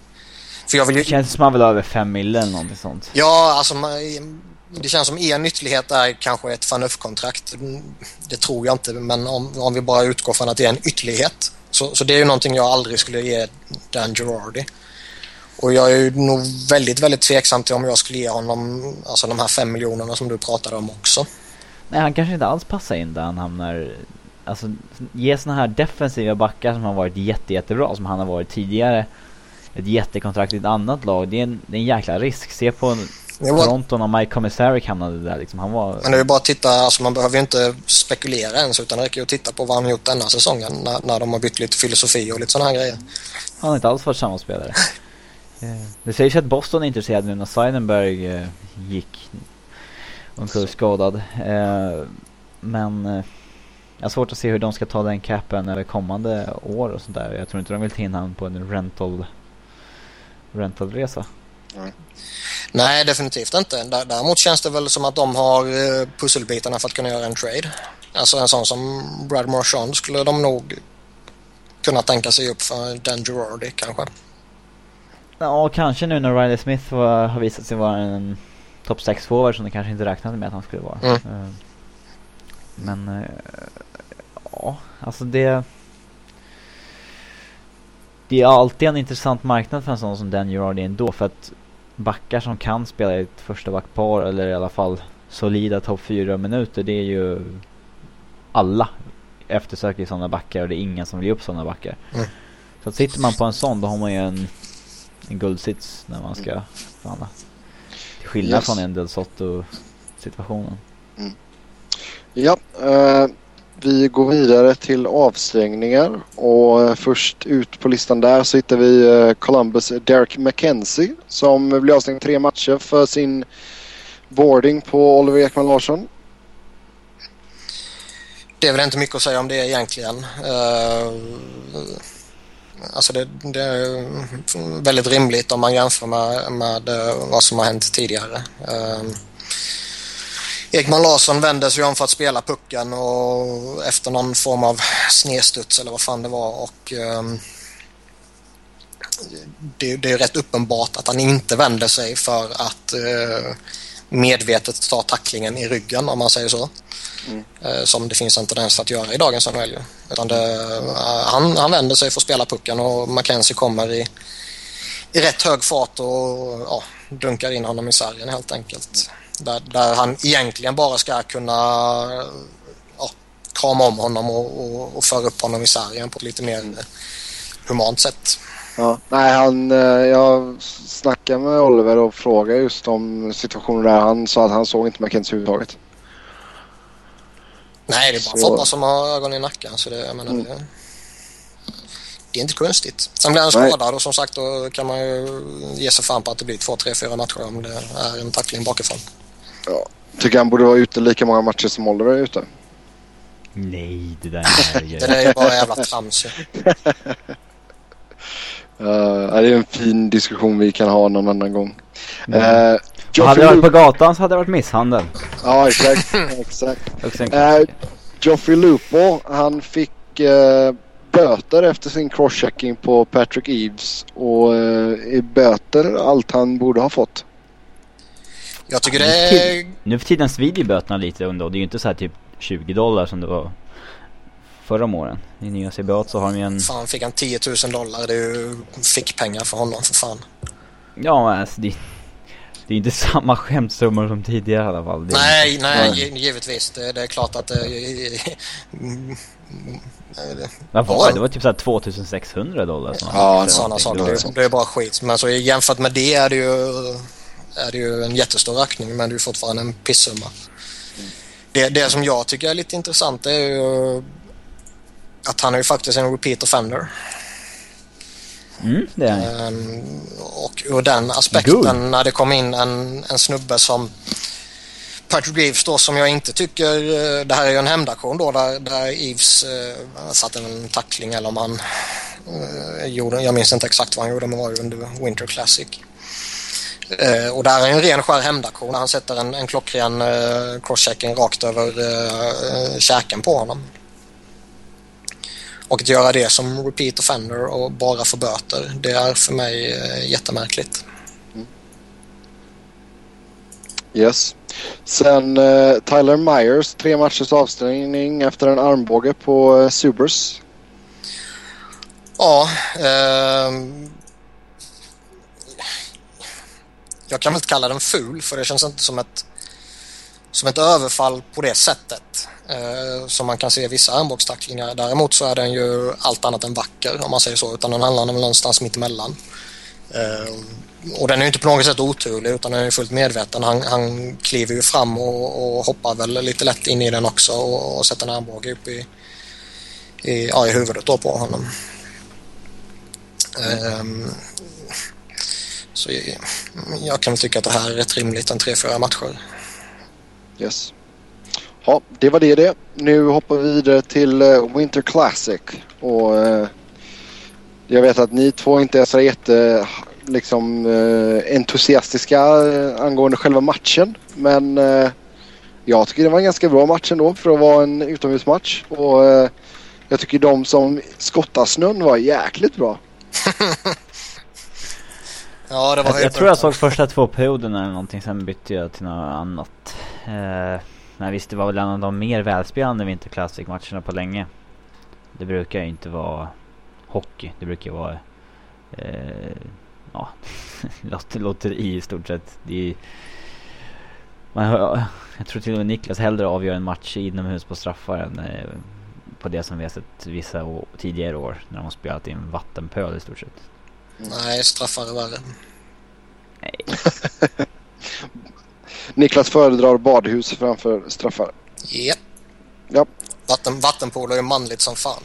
För jag vill ju... Det känns som man vill ha över 5 mil eller någonting sånt. Ja, alltså det känns som en ytterlighet är kanske ett FANUF-kontrakt. Det tror jag inte, men om, om vi bara utgår från att det är en ytterlighet. Så, så det är ju någonting jag aldrig skulle ge Dan Girardi. Och jag är ju nog väldigt, väldigt tveksam till om jag skulle ge honom alltså de här fem miljonerna som du pratade om också. Nej, han kanske inte alls passar in där han hamnar... Alltså, ge sådana här defensiva backar som har varit jätte, jättebra, som han har varit tidigare. Ett jättekontrakt i ett annat lag. Det är en, det är en jäkla risk. Se på var... Toronto när Mike Commissary hamnade där liksom. Han var... Men det är bara att titta, alltså man behöver ju inte spekulera ens utan det räcker ju att titta på vad han gjort denna säsongen när, när de har bytt lite filosofi och lite sådana här grejer. Han har inte alls varit samma spelare. <laughs> Eh, det sägs att Boston är intresserad nu när Seidenberg eh, gick omkull skadad. Eh, men jag har svårt att se hur de ska ta den capen över kommande år och sådär. Jag tror inte de vill ta in honom på en rental rentalresa. Mm. Nej, definitivt inte. Däremot känns det väl som att de har eh, pusselbitarna för att kunna göra en trade. Alltså en sån som Brad Marchand skulle de nog kunna tänka sig upp för Dan Girardi kanske. Ja, kanske nu när Riley Smith var, har visat sig vara en topp 6 forward som de kanske inte räknade med att han skulle vara. Mm. Uh, men uh, ja, alltså det det är alltid en intressant marknad för en sån som Dan Girardi ändå för att backar som kan spela i ett första backpar eller i alla fall solida topp 4 minuter det är ju alla eftersöker sådana backar och det är ingen som vill upp sådana backar. Mm. Så att sitter man på en sån då har man ju en, en guldsits när man ska förhandla. Till skillnad yes. från en Del Sotto situationen. Mm. Ja, uh, vi går vidare till avstängningar och eh, först ut på listan där så hittar vi eh, Columbus Derek McKenzie som blir avstängd tre matcher för sin boarding på Oliver Ekman Larsson. Det är väl inte mycket att säga om det egentligen. Uh, alltså det, det, är väldigt rimligt om man jämför med, med vad som har hänt tidigare. Uh, Ekman Larsson vände sig om för att spela pucken och efter någon form av snedstuds eller vad fan det var och um, det, det, är rätt uppenbart att han inte vände sig för att uh, medvetet ta tacklingen i ryggen om man säger så. Mm. Uh, som det finns en tendens att göra i dagens NHL. Utan det, uh, han, han vänder sig för att spela pucken och Mackenzie kommer i, i rätt hög fart och dunkar in honom i sargen helt enkelt. Där, där han egentligen bara ska kunna ja, krama om honom och, och, och föra upp honom i sargen på ett lite mer humant sätt. Ja, nej, han, eh, jag snackade med Oliver och frågade just om situationen där. Han sa att han såg inte McKenzie överhuvudtaget. Nej, det är bara så... fotboll som har ögon i nacken. Så det, jag menar, mm. det, det, är inte konstigt. Sen blir han skadad och som sagt då kan man ju ge sig fan på att det blir två, tre, fyra matcher om det är en tackling bakifrån. Ja. Tycker han borde vara ute lika många matcher som Oliver är ute. Nej, det där är <laughs> Det där är bara jävla trams uh, <laughs> Det är en fin diskussion vi kan ha någon annan gång. Mm. Uh, hade det varit på gatan så hade det varit misshandel. Ja, exakt. <laughs> exakt. uh, Joffrey Lupo, han fick uh, böter efter sin crosschecking på Patrick Eves. Och uh, är böter allt han borde ha fått? Jag tycker det är... Nu för tiden svider böterna lite ändå. Det är ju inte så här typ 20 dollar som det var förra om åren. I nya CBA så har de ju en... Fan, fick han 10 000 dollar. Det är ju fickpengar för honom för fan. Ja, alltså det... Det är inte <laughs> samma skämtsummor som tidigare i alla fall. Det nej, inte... nej, givetvis. Det, det, är klart att det... Vad var det? Det var typ såhär 2600 dollar. Ja, sådana saker. Det, det är bara skit. Men så jämfört med det är det ju är det ju en jättestor ökning men det är fortfarande en pissumma. Det, det som jag tycker är lite intressant är ju att han är ju faktiskt en repeat offender. Mm, det är han. Ehm, och ur den aspekten Good. när det kom in en, en snubbe som Patrick Reeves då som jag inte tycker, eh, det här är ju en hämndaktion då där, där Eves eh, satte en tackling eller om han eh, gjorde, jag minns inte exakt vad han gjorde men var ju under Winter Classic. Eh, och där är en ren skär hämndaktion. Han sätter en, en klockren eh, crosschecking rakt över eh, käken på honom. Och att göra det som repeat offender och bara få böter, det är för mig eh, jättemärkligt. Yes. Sen eh, Tyler Myers, tre matchers avstängning efter en armbåge på eh, Subers. Ja, ehm, jag kan väl inte kalla den ful för det känns inte som ett, som ett överfall på det sättet eh, som man kan se i vissa armbågstacklingar. Däremot så är den ju allt annat än vacker om man säger så utan den handlar väl någonstans mitt emellan. Eh, och den är ju inte på något sätt oturlig utan den är fullt medveten. Han, han kliver ju fram och, och hoppar väl lite lätt in i den också och, och sätter en armbåge upp i, i, ja, i huvudet då på honom. Ehm, så jag, jag kan väl tycka att det här är rätt rimligt, en 3-4 matcher. Yes. Ja, det var det det. Nu hoppar vi vidare till eh, Winter Classic. Och eh, jag vet att ni två inte är så jätte liksom, eh, entusiastiska eh, angående själva matchen. Men eh, jag tycker det var en ganska bra match ändå för att vara en utomhusmatch. Och eh, jag tycker de som skottar snön var jäkligt bra. <laughs> Ja, det var Jag, jag tror jag såg första två perioderna eller någonting, sen bytte jag till något annat. Eh, men visst, det var väl en av de mer välspelande Winter Classic-matcherna på länge. Det brukar ju inte vara hockey, det brukar ju vara eh, ja, <laughs> lot- lotteri i stort sett. Det är, man hör, jag tror till och med Niklas hellre avgör en match inomhus på straffar än eh, på det som vi har sett vissa tidigare år när de har spelat i en vattenpöl i stort sett. Nej, straffar är värre. Nej. <laughs> Niklas föredrar badhus framför straffar. Japp. Ja. Vatten, vattenpolo är manligt som fan.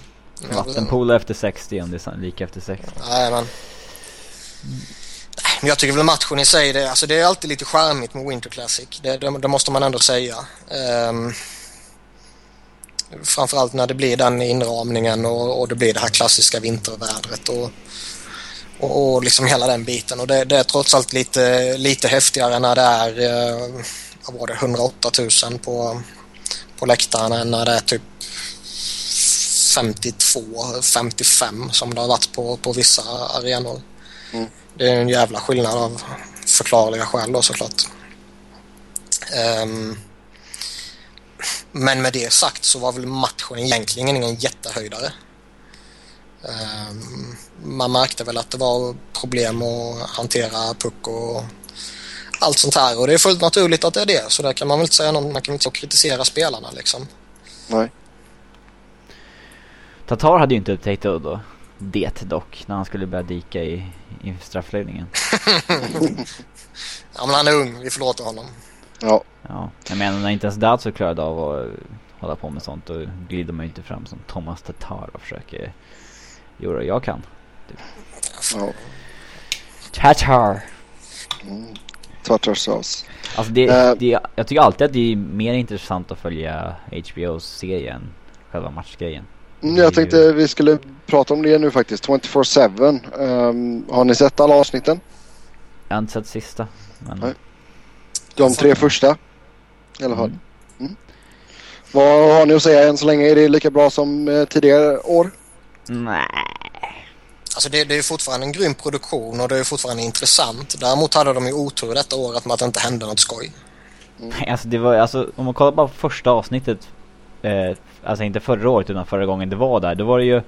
Vattenpolo efter 60 om det är lika efter 60. Nej, men... Men jag tycker väl matchen i sig, det, alltså det är alltid lite charmigt med Winter Classic. Det, det, det måste man ändå säga. Um, framförallt när det blir den inramningen och, och det blir det här klassiska vintervädret och, och, och liksom hela den biten. Och det, det är trots allt lite, lite häftigare när det är eh, vad var det, 108 000 på, på läktaren än när det är typ 52, 55 som det har varit på, på vissa arenor. Mm. Det är en jävla skillnad av förklarliga skäl då såklart. Ehm, men med det sagt så var väl matchen egentligen ingen jättehöjdare. Ehm, man märkte väl att det var problem att hantera puck och allt sånt här och det är fullt naturligt att det är det så där kan man väl inte säga något, man kan inte kritisera spelarna liksom. Nej. Tatar hade ju inte upptäckt det då. Det dock, när han skulle börja dika i, i straffläggningen. <laughs> Ja men han är ung, vi förlåter honom. Ja. Ja, jag menar när inte ens Datsuk klarade av att hålla på med sånt då glider man ju inte fram som Thomas Tatar och försöker göra jag kan. ja. Tatar! Mm. Tartarsauce. Alltså det, Eh. det, jag tycker alltid att det är mer intressant att följa HBOs serie än själva matchgrejen. Mm, jag tänkte vi skulle prata om det nu faktiskt. 24-7. Um, har ni sett alla avsnitten? Jag har inte sett sista. Men Nej. De tre första? I alla fall. Mm. Mm. Vad har ni att säga än så länge? Är det lika bra som eh, tidigare år? Nej. Alltså det, det är fortfarande en grym produktion och det är fortfarande intressant. Däremot hade de ju otur detta året med att det inte hände något skoj. Nej, Alltså det var alltså om man kollar på första avsnittet eh, Alltså inte förra året utan förra gången det var där Då var det ju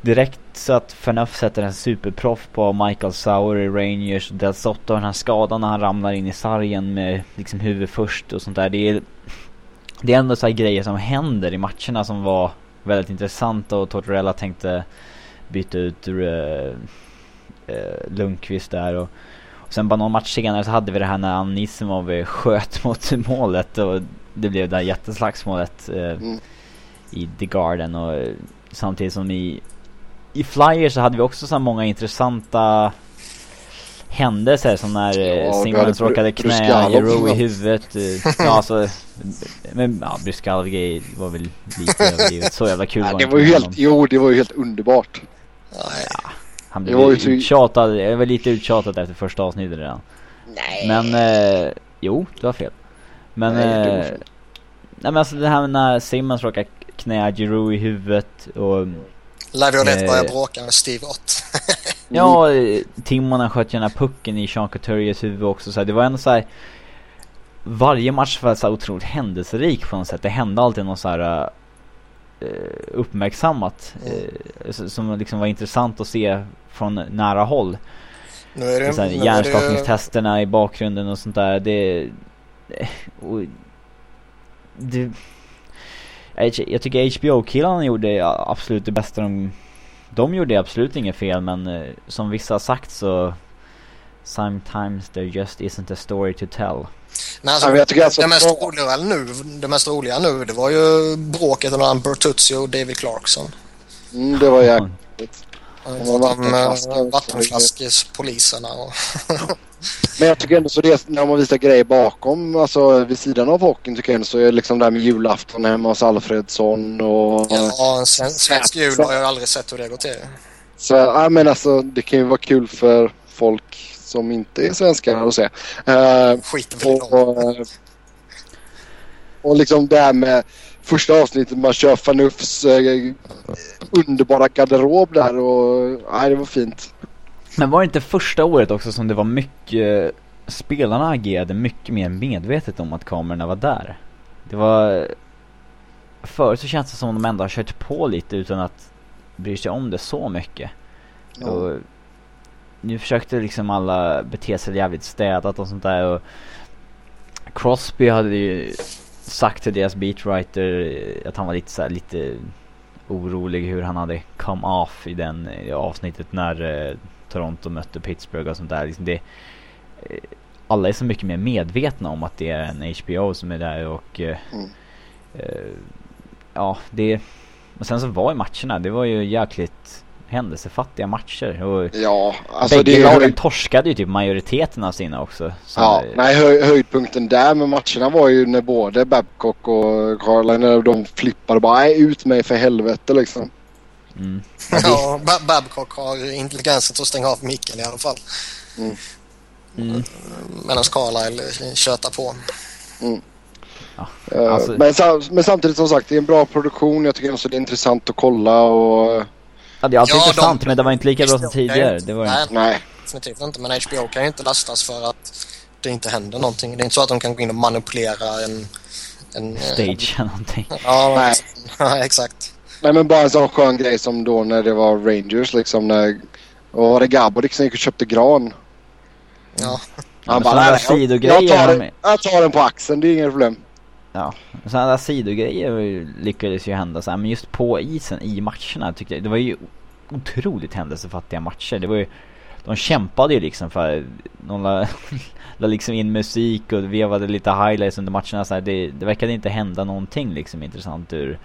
Direkt så att Fernöff sätter en superproff på Michael Sauer i Rangers och Del Sotto den här skadan när han ramlar in i sargen med liksom huvud först och sånt där Det är Det är ändå så här grejer som händer i matcherna som var väldigt intressanta och Tortorella tänkte byta ut uh, Lundqvist där och och sen bara någon match senare så hade vi det här när Anisimov sköt <laughs> mot målet och det blev det där jätteslagsmålet eh, Mm. i The Garden och eh, samtidigt som i i Flyers så hade vi också så här många intressanta händelser som när Ja, ja, Simmons hade råkade Br- knä Bryskalov, Jero i huvudet. eh, <laughs> Ja alltså, men ja, Bryskalov var väl lite <laughs> överdrivet. Så jävla kul Ja, var det var ju helt, jo det var ju helt underbart. Nej. Han det blev var ju uttjatad, jag var lite uttjatad efter första avsnittet redan. Nej. Men, eh, jo, du har fel. Men, Nej, det var eh, nej men alltså det här med när Simmons råkar knä Jero i huvudet och Laviolette Eh. börjar bråka med Steve Ott. <laughs> Ja, eh, Timonen sköt ju den här pucken i Sean Couturiers huvud också så här, Det var ändå så här. Varje match var så här otroligt händelserik på något sätt. Det hände alltid något så här eh, uppmärksammat. Eh, s- som liksom var intressant att se från nära håll. Nu är det, Så här, nu är det hjärnskakningstesterna i bakgrunden och sånt där. Det... eh, Och, det jag tycker HBO-killarna gjorde absolut det bästa de... De gjorde absolut inget fel men eh, som vissa har sagt så... Sometimes there just isn't a story to tell. Men alltså, jag tycker alltså det, mest roliga nu, det mest roliga nu det var ju bråket mellan Bertuzzi och David Clarkson. Mm, det var jäkligt. Om vattenflaskor. eh, vattenflaskespoliserna och... <laughs> Men jag tycker ändå så det när man visar grejer bakom, alltså vid sidan av hockeyn tycker jag ändå så är det liksom det här med julafton hemma hos Alfredsson och... Ja, en sven, svensk jul har jag aldrig sett hur det går till. Så ja men alltså det kan ju vara kul för folk som inte är svenskar att se. Uh, och, dem. och, och liksom det här med första avsnittet man kör Fanufs eh, underbara garderob där och nej det var fint. Men var det inte första året också som det var mycket... Spelarna agerade mycket mer medvetet om att kamerorna var där. Det var... Förut så känns det som om de ändå har kört på lite utan att bry sig om det så mycket. Ja. Och nu försökte liksom alla bete sig jävligt städat och sånt där och Crosby hade ju sagt till deras beatwriter att han var lite så här, lite orolig hur han hade come off i den i avsnittet när eh, Toronto mötte Pittsburgh och sånt där. Liksom det, eh, alla är så mycket mer medvetna om att det är en HBO som är där och eh, Mm. eh, ja, det och sen så var ju matcherna, det var ju jäkligt händelsefattiga matcher och Ja, alltså bägge lagen höjd, torskade ju typ majoriteten av sina också. Så, ja, nej, höj, höjdpunkten där med matcherna var ju när både Babcock och Carline de flippade bara ut mig för helvete liksom. Mm. Ja, Ba- Babcock har intelligensen att stänga av micken i alla fall. Mm. Medan Carlisle tjötar på. Eh, Alltså- men, sam- men samtidigt som sagt det är en bra produktion. Jag tycker också det är intressant att kolla och Ja, det är alltid Ja, de- intressant men det var inte lika bra som tidigare. nej, Det var nej, inte, nej. definitivt inte. Men HBO kan ju inte lastas för att det inte händer någonting. Det är inte så att de kan gå in och manipulera en... en stage eller någonting. Ja, Nej. <laughs> nej. exakt. Nej men bara en sån skön grej som då när det var Rangers liksom när och var det Gaborik som gick och köpte gran. Ja. sådana där "Nej, jag- sidogrejer jag, tar den- de- jag tar den på axeln, det är inget problem. Ja, sådana där sidogrejer lyckades ju hända så här, men just på isen i matcherna tyckte jag, det var ju otroligt händelsefattiga matcher. Det var ju, de kämpade ju liksom för, de la, <laughs> la liksom in musik och vevade lite highlights under matcherna så här, det, det verkade inte hända någonting liksom intressant ur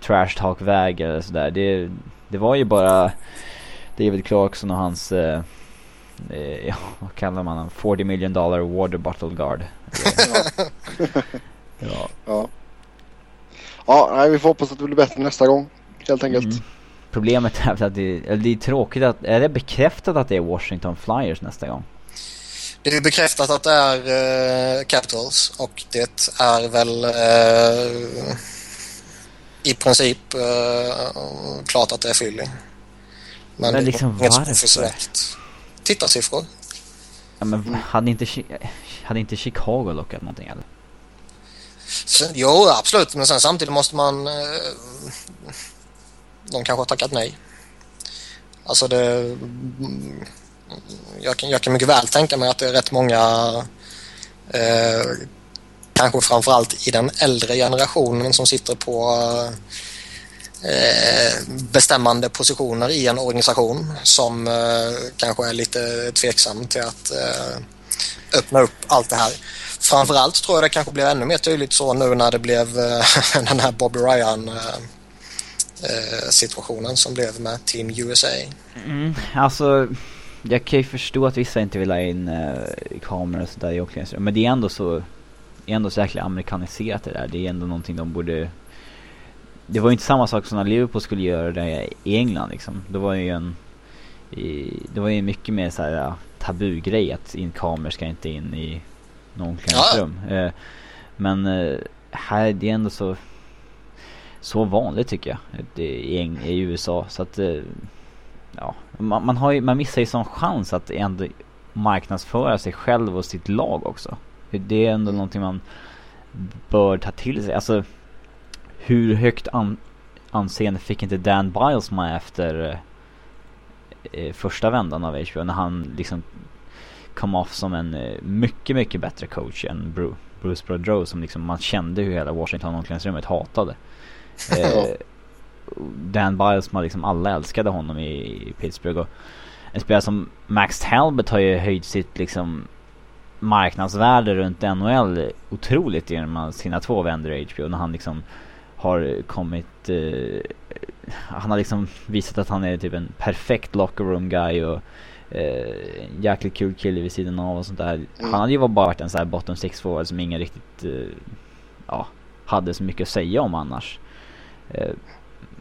trash talk väg eller sådär. Det, det var ju bara David Clarkson och hans eh, eh, ja, vad kallar man honom? 40 million dollar water bottle guard. <laughs> Ja. Ja. Ja, nej, vi får hoppas att det blir bättre nästa gång. Helt enkelt. Mm. Problemet är att det, eller det är tråkigt att, är det bekräftat att det är Washington Flyers nästa gång? Det är bekräftat att det är eh, Capitals och det är väl eh, i princip eh, klart att det är Philly. Men, Men det är liksom inget varför? officiellt. Tittarsiffror. Ja men hade inte, hade inte Chicago lockat någonting eller? Sen, jo, absolut. Men sen samtidigt måste man... Eh, de kanske har tackat nej. Alltså det... Jag kan, jag kan mycket väl tänka mig att det är rätt många... Eh, kanske framförallt i den äldre generationen som sitter på eh, bestämmande positioner i en organisation som eh, kanske är lite tveksam till att eh, öppna upp allt det här. Framförallt tror jag det kanske blev ännu mer tydligt så nu när det blev eh, <laughs> den här Bobby Ryan eh, eh, situationen som blev med Team USA. Mm, alltså, jag kan ju förstå att vissa inte vill ha in eh, kameror och sådär i omklädningsrummet. Men det är ändå så, är ändå så jäkla amerikaniserat det där. Det är ändå någonting de borde... Det var ju inte samma sak som när Liverpool skulle göra det i England liksom. Det var ju en... Det var ju mycket mer såhär ja, tabugrej att in kameror ska inte in i någon omklädningsrum. Ja. Uh, men uh, här, det är ändå så så vanligt tycker jag i, i USA. Så att ja, man, man, har ju, man missar ju sån chans att ändå marknadsföra sig själv och sitt lag också. Det är ändå någonting man bör ta till sig. Alltså hur högt an, anseende fick inte Dan Biles med efter eh, första vändan av HBO när han liksom kom off som en eh, mycket, mycket bättre coach än Bruce, Bruce Brodrow som liksom man kände hur hela Washington omklädningsrummet hatade. <laughs> Eh, Dan Biles, man liksom alla älskade honom i, i Pittsburgh och en spelare som Max Talbot har ju höjt sitt liksom marknadsvärde runt NHL otroligt genom sina två vänner i HBO när han liksom har kommit eh, han har liksom visat att han är typ en perfekt locker room guy och eh, jäkligt kul kille vid sidan av och sånt där. Mm. Han hade ju bara varit en sån här bottom six forward som ingen riktigt eh, ja, hade så mycket att säga om annars. Eh,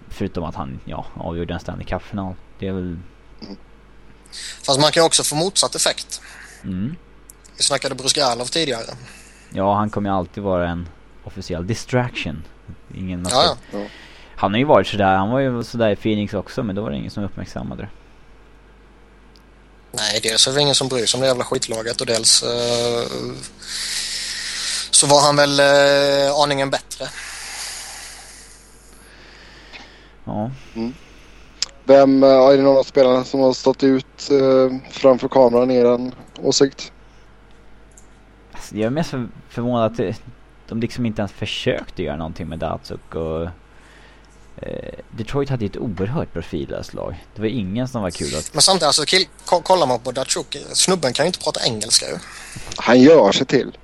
förutom att han ja, avgjorde en Stanley Cup-final. Det är väl... Fast man kan också få motsatt effekt. Mm. Vi snackade Bruce Garlov tidigare. Ja, han kommer ju alltid vara en officiell distraction. Ingen ja, ja. Han har ju varit sådär, han var ju sådär i Phoenix också men då var det ingen som uppmärksammade det. Nej, dels är det ingen som bryr sig om det jävla skitlaget och dels uh, så var han väl uh, aningen bättre. Ja. Mm. Vem, eh, är det någon av spelarna som har stått ut uh, framför kameran i er åsikt? Jag är mest för, förvånad att det, de liksom inte ens försökte göra någonting med Datsuk och eh, Detroit hade ju ett oerhört profillöst lag. Det var ingen som var kul att... Men samtidigt, alltså, kill, kollar man på Datsuk, snubben kan ju inte prata engelska ju. Han gör sig till.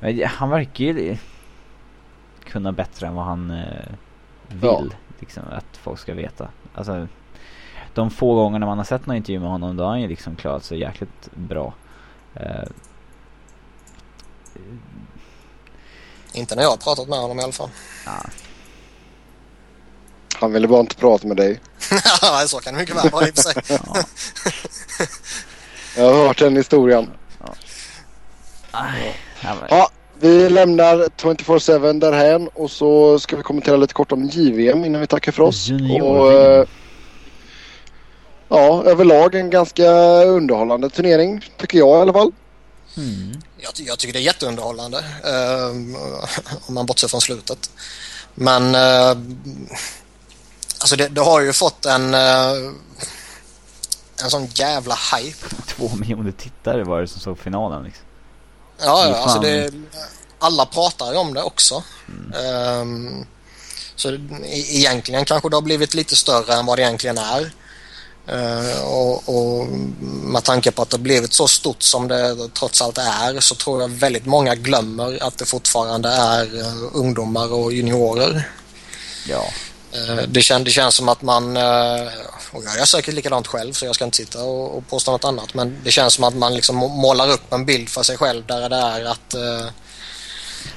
Men han verkar ju kunna bättre än vad han eh, vill. Ja. Liksom, att folk ska veta. Alltså, de få gångerna man har sett någon intervju med honom, då har han ju liksom klarat sig jäkligt bra. Uh, inte när jag har pratat med honom i alla fall. Ja. Han ville bara inte prata med dig. <laughs> Nej, så kan det mycket väl vara i och för sig. ja. <laughs> Jag har hört den historien. Ja. Aj, ja, vi lämnar 24-7 därhän och så ska vi kommentera lite kort om JVM innan vi tackar för oss. Och, eh, ja, överlag en ganska underhållande turnering tycker jag i alla fall. Mm. Jag, jag, tycker det är jätteunderhållande uh, <laughs> om man bortser från slutet. Men uh, alltså det, det, har ju fått en uh, en sån jävla hype. Två miljoner tittare var det som såg finalen liksom. Ja, ja alltså det, alla pratar ju om det också. Mm. Um, så egentligen kanske det har blivit lite större än vad det egentligen är. Uh, och, och, med tanke på att det blivit så stort som det trots allt är så tror jag väldigt många glömmer att det fortfarande är uh, ungdomar och juniorer. Ja. Uh, det, kän, det känns som att man, och jag är säkert likadant själv så jag ska inte sitta och, och påstå något annat men det känns som att man liksom målar upp en bild för sig själv där det är att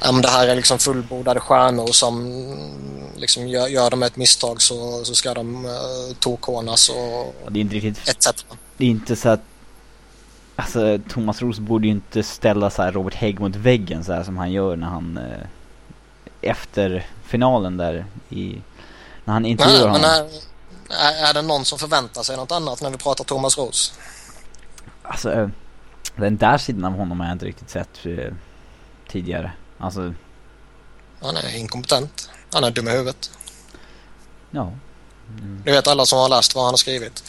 om det här är liksom fullbordade stjärnor som liksom gör, gör de ett misstag så, så ska de uh, tokhånas och, och det är inte riktigt, etc. Det är inte så att Alltså Thomas Roos borde ju inte ställa så Robert Hägg mot väggen så här som han gör när han eh, efter finalen där i när han intervjuar honom. Men är, är det någon som förväntar sig något annat när vi pratar Thomas Roos? Alltså eh, den där sidan av honom har jag inte riktigt sett eh, tidigare. Alltså... Han är inkompetent. Han är dum i huvudet. Ja. Mm. Det vet alla som har läst vad han har skrivit.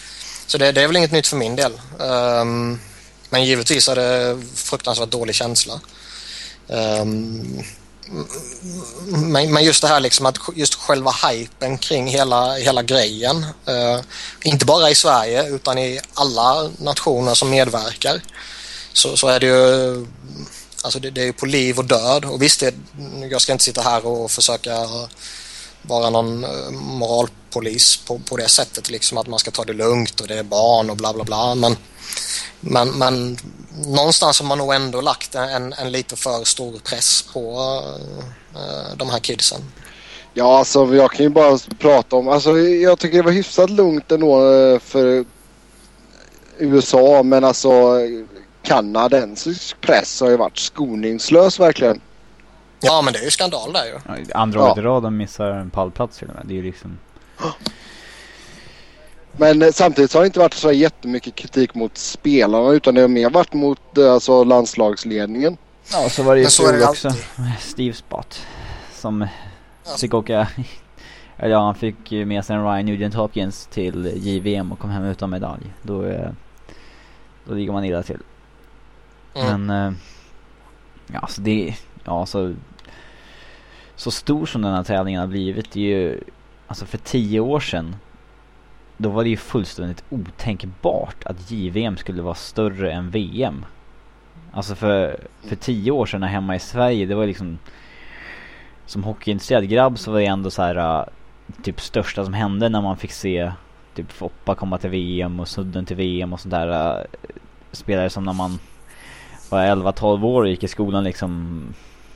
Så det, det är väl inget nytt för min del. Um, men givetvis är det fruktansvärt dålig känsla. Um, men, men, just det här liksom att just själva hypen kring hela, hela grejen. Uh, inte bara i Sverige utan i alla nationer som medverkar. Så, så är det ju Alltså det, det är ju på liv och död och visst, det, jag ska inte sitta här och försöka eh, vara någon eh, moralpolis på, på det sättet liksom att man ska ta det lugnt och det är barn och bla bla bla men men, men någonstans har man nog ändå lagt en, en lite för stor press på uh, de här kidsen. Ja, alltså jag kan ju bara prata om... Alltså jag tycker det var hyfsat lugnt ändå för USA men alltså kanadensisk press har ju varit skoningslös verkligen. Ja men det är ju skandal där ju. Andra året i rad de missar en pallplats till och med. Det är ju liksom... Men eh, samtidigt har det inte varit så jättemycket kritik mot spelarna utan det har mer varit mot eh, alltså, landslagsledningen. Ja, så var det ju så också. <laughs> Steve Spot. Som ja. fick åka... <laughs> Ja, han fick ju med sig en Ryan Nugent Hopkins till JVM och kom hem utan medalj. Då, eh, då ligger man illa till. Mm. Men... Eh, ja, alltså det... Ja, alltså... Så stor som den här tävlingen har blivit, det är ju... Alltså för tio år sedan då var det ju fullständigt otänkbart att JVM skulle vara större än VM. Alltså för, för tio år sedan hemma i Sverige, det var liksom som hockeyintresserad grabb så var det ändå så här eh, typ största som hände när man fick se typ Foppa komma till VM och Sudden till VM och sådär eh, spelare som när man var 11-12 år och gick i skolan liksom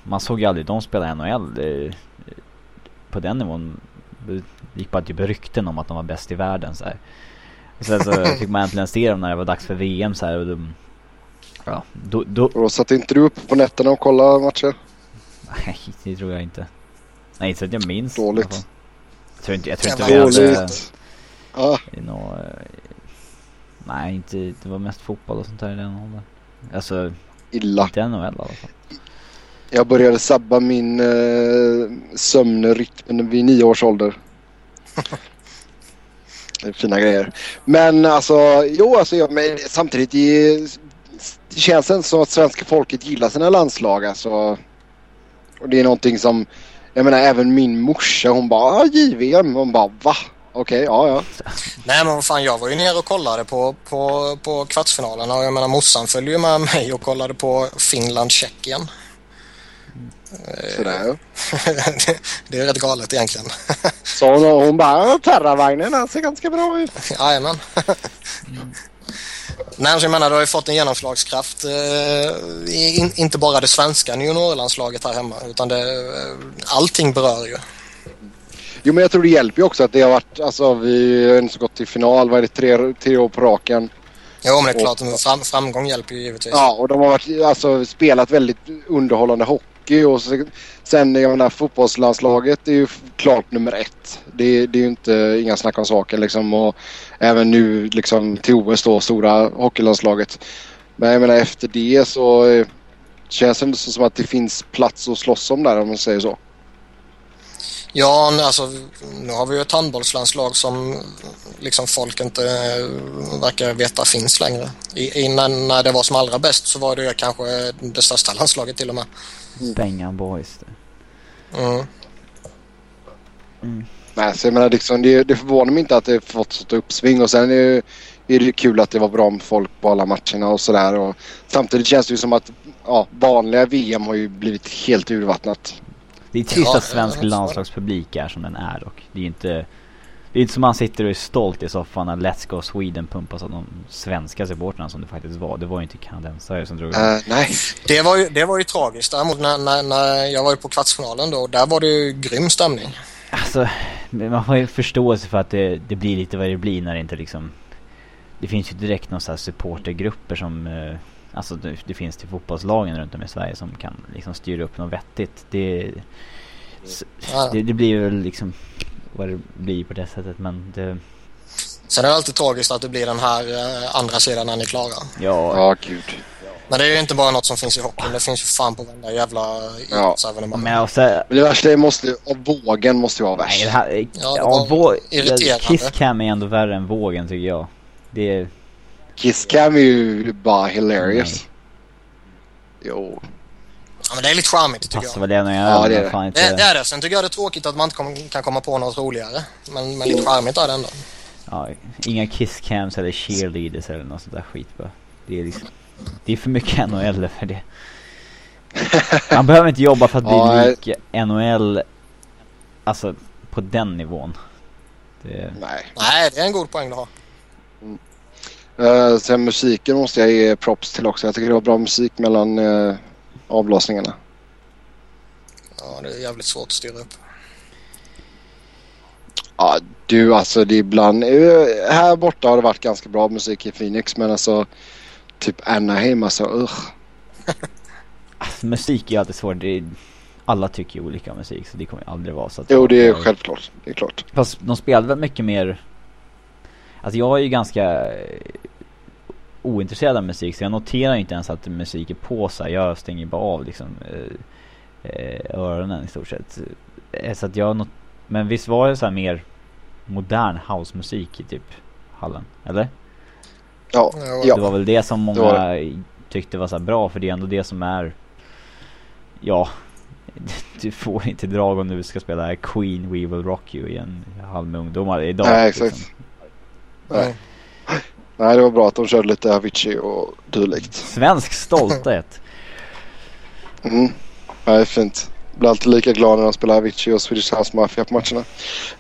man såg ju aldrig de spela NHL eh, på den nivån det gick bara typ rykten om att de var bäst i världen så här. Och sen så <laughs> fick man äntligen se dem när det var dags för VM så här, och de, ja, då, då... Och satt inte du upp på nätterna och kollade matcher? Nej, <laughs> det tror jag inte. Nej, inte så att jag minns. Dåligt. Jag tror inte, jag tror inte vi hade... Ja. Nå, nej, inte, det var mest fotboll och sånt där i den åldern. Alltså, Illa. inte NHL i alla fall. Jag började sabba min eh, sömnrytm vid nio års ålder. <laughs> det är fina grejer. Men alltså, jo alltså, ja, men samtidigt det, det känns inte som att svenska folket gillar sina landslag alltså. Och det är någonting som, jag menar även min morsa hon bara, ah, JVM. Hon bara, va? Okej, ja ja. Nej men vad fan jag var ju nere och kollade på, på, på kvartsfinalerna och jag menar morsan följde ju med mig och kollade på Finland-Tjeckien. Sådär. det, <laughs> det är rätt galet egentligen. <laughs> Så hon, hon bara, terravagnen ser ganska bra ut. Jajamän. mm. <laughs> Nej, så jag menar, det har ju fått en genomslagskraft. Eh, in, inte bara det svenska juniorlandslaget här hemma, utan det, eh, allting berör ju. Jo, men jag tror det hjälper ju också att det har varit, alltså vi har inte gått till final, vad är det, tre, tre år på raken. Jo, men det är klart, fram, framgång hjälper ju givetvis. Ja, och de har varit, alltså, spelat väldigt underhållande hockey och sen jag menar fotbollslandslaget är ju klart nummer ett. Det, det är ju inte inga snack om saken liksom och även nu liksom till OS då stora hockeylandslaget. Men jag menar efter det så eh, känns det som att det finns plats att slåss om där om man säger så. Ja, alltså nu har vi ju ett handbollslandslag som liksom folk inte eh, verkar veta finns längre. Innan när det var som allra bäst så var det kanske det största landslaget till och med. Mm. Bengan Boys. Mm. Mm. Nej, så jag menar liksom, det, det förvånar mig inte att det fått sånt uppsving och sen är det, är det kul att det var bra med folk på alla matcherna och sådär. Samtidigt känns det ju som att ja, vanliga VM har ju blivit helt urvattnat. Det är trist ja, att svensk landslagspublik är som den är och det är inte det är inte som man sitter och är stolt i soffan när Let's Go Sweden pumpas av de svenska supportrarna som det faktiskt var. Det var ju inte kanadensare som drog uh, Nej. Det var ju, det var ju tragiskt. Däremot när, när, när jag var ju på kvartsfinalen då, där var det ju grym stämning. Alltså, man har ju förståelse för att det, det blir lite vad det blir när det inte liksom... Det finns ju direkt några supportergrupper som... Alltså det, det, finns till fotbollslagen runt om i Sverige som kan liksom styra upp något vettigt. Det... Ja. Det, det blir väl liksom vad det blir på det sättet men det... Sen är det alltid tragiskt att det blir den här eh, andra sidan när ni klarar. Ja. Ja, gud. Men det är ju inte bara något som finns i hockeyn. Det finns ju fan på varenda jävla idrottsevenemang. Men, också, men det värsta är måste, vågen måste ju vara värst. Nej, det här, ja, det ja, vå irriterande. Kisscam är ändå värre än vågen tycker jag. Det är... Kisscam är ju bara hilarious. Nej. Jo. Ja, men det är lite charmigt tycker Passar jag. väl det ja, det är det. Inte... Det, det är det. Sen tycker jag det är tråkigt att man inte kom, kan komma på något roligare. Men, men lite charmigt är det ändå. Ja, inga kisscams eller cheerleaders eller något sånt där skit bara. Det är liksom, det är för mycket NHL för det. <laughs> Han behöver inte jobba för att bli Ja, lik NHL, alltså på den nivån. Det, Nej. Nej, det är en god poäng du har. Uh, sen musiken måste jag ge props till också. Jag tycker det var bra musik mellan uh, avblåsningarna. Ja, det är jävligt svårt att styra upp. Ja, du alltså det är ibland... eh, här borta har det varit ganska bra musik i Phoenix men alltså typ Anaheim alltså usch. <laughs> alltså, musik är alltid svårt. Det är, alla tycker ju olika musik så det kommer ju aldrig vara så att Jo det är självklart. Det är klart. Fast de spelade väl mycket mer Alltså jag är ju ganska eh, ointresserad av musik så jag noterar inte ens att musik är på så här. Jag stänger bara av liksom eh, eh, öronen i stort sett. Eh, Så att jag not- Men visst var det så här mer modern housemusik i typ hallen? Eller? Ja. Det var väl det som det var många tyckte var så här bra för det är ändå det som är Ja <laughs> Du får inte drag om du ska spela Queen We Will Rock You i en hall med ungdomar idag Nej, exakt. liksom. Nej. Nej det var bra att de körde lite Avicii och dylikt. Svensk stolthet <laughs> Mm. Ja, det är fint. Blir alltid lika glad när de spelar Avicii och Swedish House Mafia på matcherna.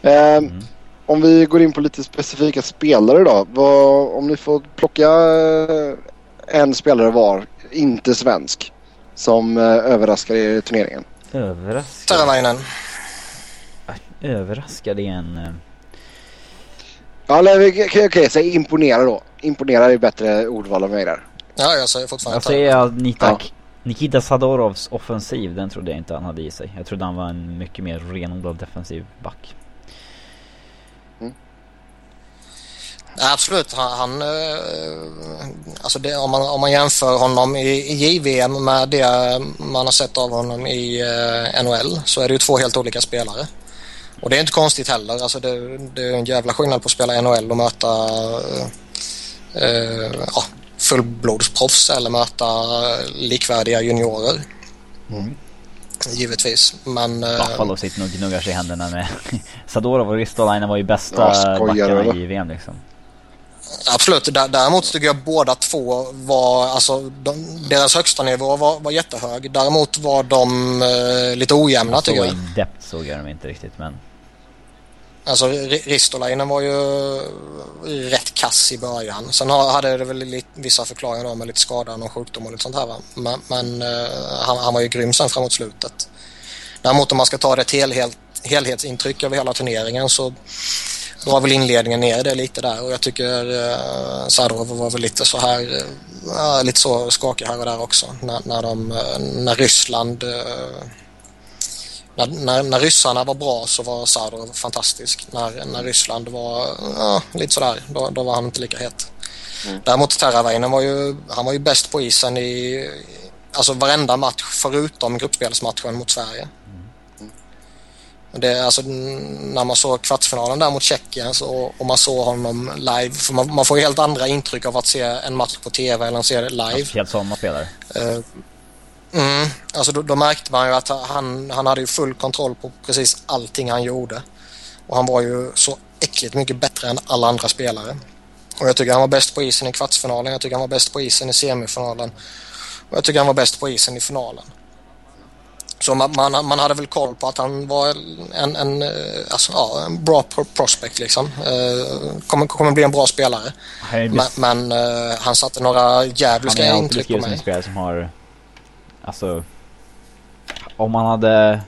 Ehm, Mm. Om vi går in på lite specifika spelare då. Vad, om ni får plocka eh, en spelare var, inte svensk, som eh, överraskar er i turneringen. Överraskad Teravainen. Överraskad är en eh, Ja, okej, okej, okej, säg imponera då. Imponera är bättre ordval än mig där. Ja, jag säger fortfarande Jag säger Nita, Ja. Nikita Sadorovs offensiv, den trodde jag inte han hade i sig. Jag trodde han var en mycket mer renodlad defensiv back. Ja, absolut. Han, han, eh, alltså det, om, man, om man jämför honom i, i JVM med det man har sett av honom i eh, NHL så är det ju två helt olika spelare. Och det är inte konstigt heller. Alltså det, det är en jävla skillnad på att spela NHL och möta eh, eh, ja, fullblodsproffs eller möta likvärdiga juniorer. Givetvis. Men... eh, Buffalo sitter nog och gnuggar sig i händerna med <laughs> Sadorov och Ristolainen var ju bästa Ja, backarna i VM liksom. Absolut, Dä- däremot tycker jag båda två var, alltså de, deras högsta nivå var, var jättehög. Däremot var de eh, lite ojämna tycker Så jag. in depth såg jag dem inte riktigt men Alltså Ristolainen var ju rätt kass i början. Sen hade det väl lite, vissa förklaringar då med lite skada och sjukdom och lite sånt här va. Men, men eh, han, han var ju grym sen framåt slutet. Däremot om man ska ta det till helhet, helhetsintryck över hela turneringen så drar väl inledningen ner det lite där och jag tycker eh, Sadrov var väl lite så här eh, ja, lite så skakig här och där också när, när, de, eh, när Ryssland eh, när, när, när ryssarna var bra så var Sadorov fantastisk. När, när Ryssland var ja, lite sådär, då, då var han inte lika het. Däremot Teravainen var ju, han var ju bäst på isen i alltså varenda match förutom gruppspelsmatchen mot Sverige. Det, alltså, när man såg kvartsfinalen där mot Tjeckien så, och man såg honom live, för man, man får ju helt andra intryck av att se en match på TV eller att se det live. Speciellt sådana spelare. Eh, Mm, alltså då, då märkte man ju att han, han hade ju full kontroll på precis allting han gjorde. Och han var ju så äckligt mycket bättre än alla andra spelare. Och jag tycker han var bäst på isen i kvartsfinalen, jag tycker han var bäst på isen i semifinalen. Och jag tycker han var bäst på isen i finalen. Så man, man, man hade väl koll på att han var en, en, eh, alltså, ja, en bra pro- prospect liksom. Eh, kommer, kommer bli en bra spelare. Han är, Men, men eh, han satte några han djävulska är alltid intryck på beskriven som en mig. spelare som har Alltså Om man hade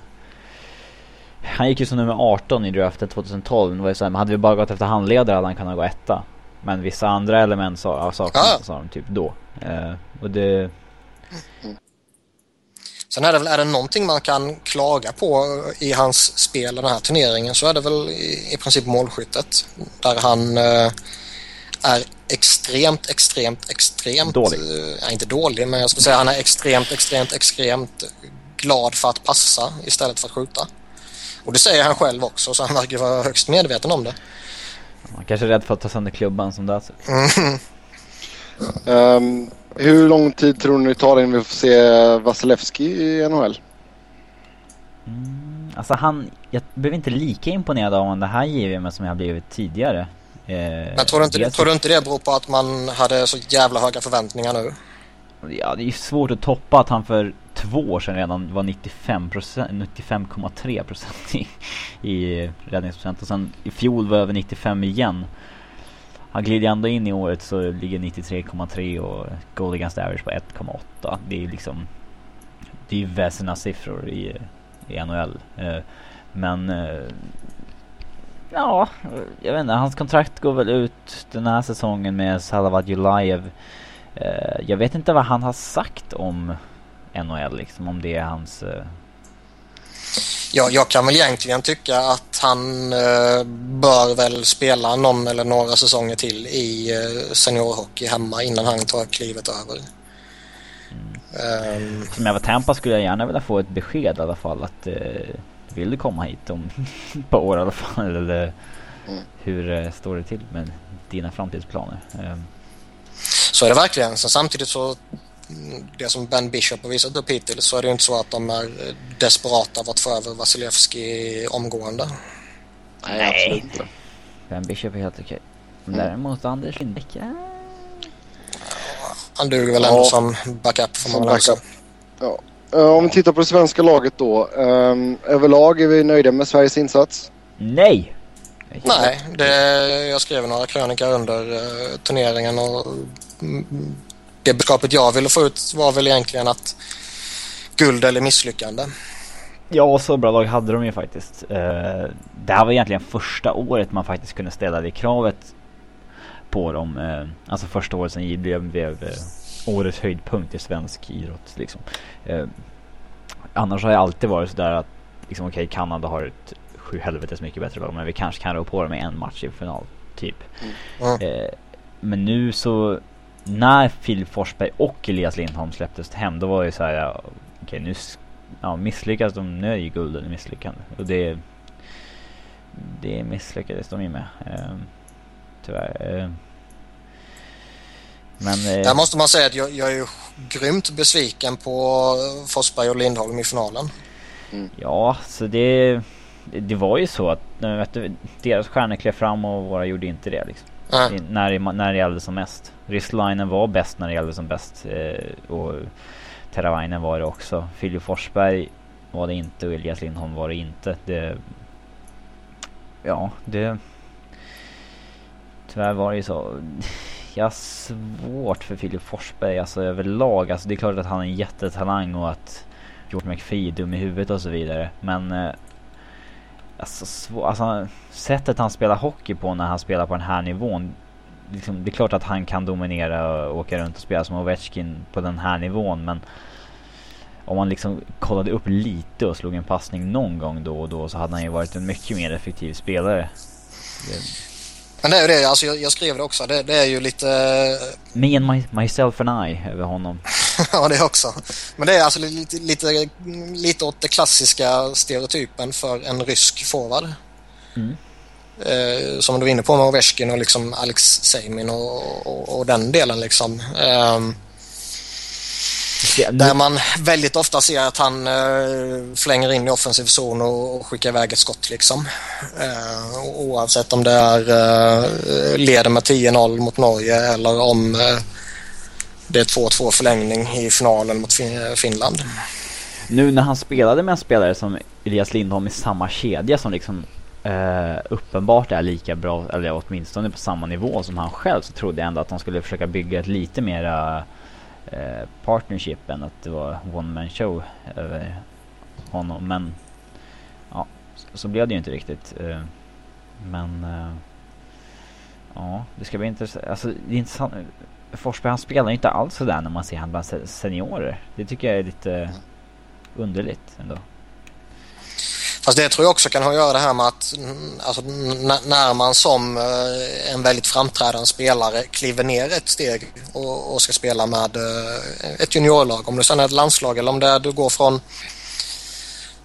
Han gick ju som nummer 18 i draften 2012 det var ju så här, men hade vi bara gått efter handledare hade han kunnat gå etta Men vissa andra element sa, saknas Ja. sa de typ då eh, Och det Sen är det väl, är det någonting man kan klaga på i hans spel i den här turneringen så är det väl i, i princip målskyttet. Där han eh, är extremt, extremt, extremt... Dålig. Eh, inte dålig, men jag skulle säga han är extremt, extremt, extremt glad för att passa istället för att skjuta. Och det säger han själv också, så han verkar vara högst medveten om det. Man kanske är rädd för att ta sönder klubban som det är. <laughs> Ehm, hur lång tid tror ni det tar innan vi får se Vasilevski i NHL? Mm, alltså han, jag blev inte lika imponerad av honom det här JVM som jag blivit tidigare. Eh, Men tror du, inte, tror du inte det beror på att man hade så jävla höga förväntningar nu? Ja, det är ju svårt att toppa att han för två år sedan redan var 95% 95,3 procent i, i räddningsprocent och sen i fjol var över 95 igen. Han glider ändå in i året så ligger 93,3 och goal against average på 1,8. Det är liksom det är ju väsena siffror i, i NHL. Eh, men eh, ja, jag vet inte. Hans kontrakt går väl ut den här säsongen med Salavat Julajev. Eh, jag vet inte vad han har sagt om NHL liksom, om det är hans... Eh... Ja, jag kan väl egentligen tycka att han eh, bör väl spela någon eller några säsonger till i eh, seniorhockey hemma innan han tar klivet över. Mm. Um, Som jag var Tampa skulle jag gärna vilja få ett besked i alla fall att eh, vill du komma hit om ett par år i alla fall eller mm. hur eh, står det till med dina framtidsplaner? Um. Så är det verkligen. Sen samtidigt så det som Ben Bishop har visat upp hittills så är det inte så att de är desperata av att få över Vasilevski omgående. Nej, absolut inte. Ben Bishop är helt okej. Men mm. däremot Anders Lindbäck, ja. Han duger väl ja. ändå som backup man väl säga. Ja. Om vi tittar på det svenska laget då. Um, överlag är vi nöjda med Sveriges insats? Nej! Nej, det, jag skrev några krönikor under uh, turneringen och mm, det budskapet jag ville få ut var väl egentligen att guld eller misslyckande. Ja, så bra lag hade de ju faktiskt. Uh, det här var egentligen första året man faktiskt kunde ställa det kravet på dem. Uh, alltså första året sen JBL blev årets höjdpunkt i svensk idrott liksom. Uh, annars har det alltid varit sådär att liksom okej, okay, Kanada har ett sju helvetes mycket bättre lag men vi kanske kan rå på dem i en match i final, typ. Mm. men nu så när Filip Forsberg och Elias Lindholm släpptes hem då var det så här, ja, okej nu ja, misslyckas de, nu är ju gulden misslyckande. Och det, det misslyckades de ju med. Eh, tyvärr. Eh. Men, eh, Där måste man säga att jag, jag är ju grymt besviken på Forsberg och Lindholm i finalen. Mm. Ja, så det, det var ju så att vet du, deras stjärnor klev fram och våra gjorde inte det. Liksom. Mm. När, när det gällde som mest. Ristolainen var bäst när det gällde som bäst. Eh, och Teravainen var det också. Filip Forsberg var det inte och Elias Lindholm var det inte. Det... Ja, det... Tyvärr var det ju så. Jag har svårt för Filip Forsberg alltså överlag. Alltså det är klart att han är en jättetalang och att George McPhee är dum i huvudet och så vidare. Men eh, alltså, svår, alltså sättet han spelar hockey på när han spelar på den här nivån liksom, det är klart att han kan dominera och åka runt och spela som Ovechkin på den här nivån men om man liksom kollade upp lite och slog en passning någon gång då och då så hade han ju varit en mycket mer effektiv spelare. Det... Men det är ju det, alltså jag, jag skrev det också, det, det, är ju lite... Me and my, myself and I över honom. <laughs> ja det också. Men det är alltså lite, lite, lite åt det klassiska stereotypen för en rysk forward. Mm eh, som du var inne på med Ovechkin och liksom Alex Seimin och, och, och, den delen liksom. Eh, där man väldigt ofta ser att han eh, flänger in i offensiv zon och, och skickar iväg ett skott liksom. Eh, oavsett om det är eh, leder med 10-0 mot Norge eller om eh, det är 2-2 förlängning i finalen mot fin Finland. Nu när han spelade med en spelare som Elias Lindholm i samma kedja som liksom Uh, uppenbart är lika bra, eller åtminstone på samma nivå som han själv så trodde jag ändå att de skulle försöka bygga ett lite mera Eh, partnershipen partnership än att det var one man show över honom. Men ja, så, så blev det ju inte riktigt. Uh, men eh, ja, det ska bli intressant. Alltså det är intressant. Forsberg han spelar ju inte alls sådär när man ser han bland seniorer. Det tycker jag är lite underligt ändå. Fast det tror jag också kan ha att göra det här med att mm, alltså, när man som eh, en väldigt framträdande spelare kliver ner ett steg och, och ska spela med eh, ett juniorlag, om det sen är ett landslag eller om det är du går från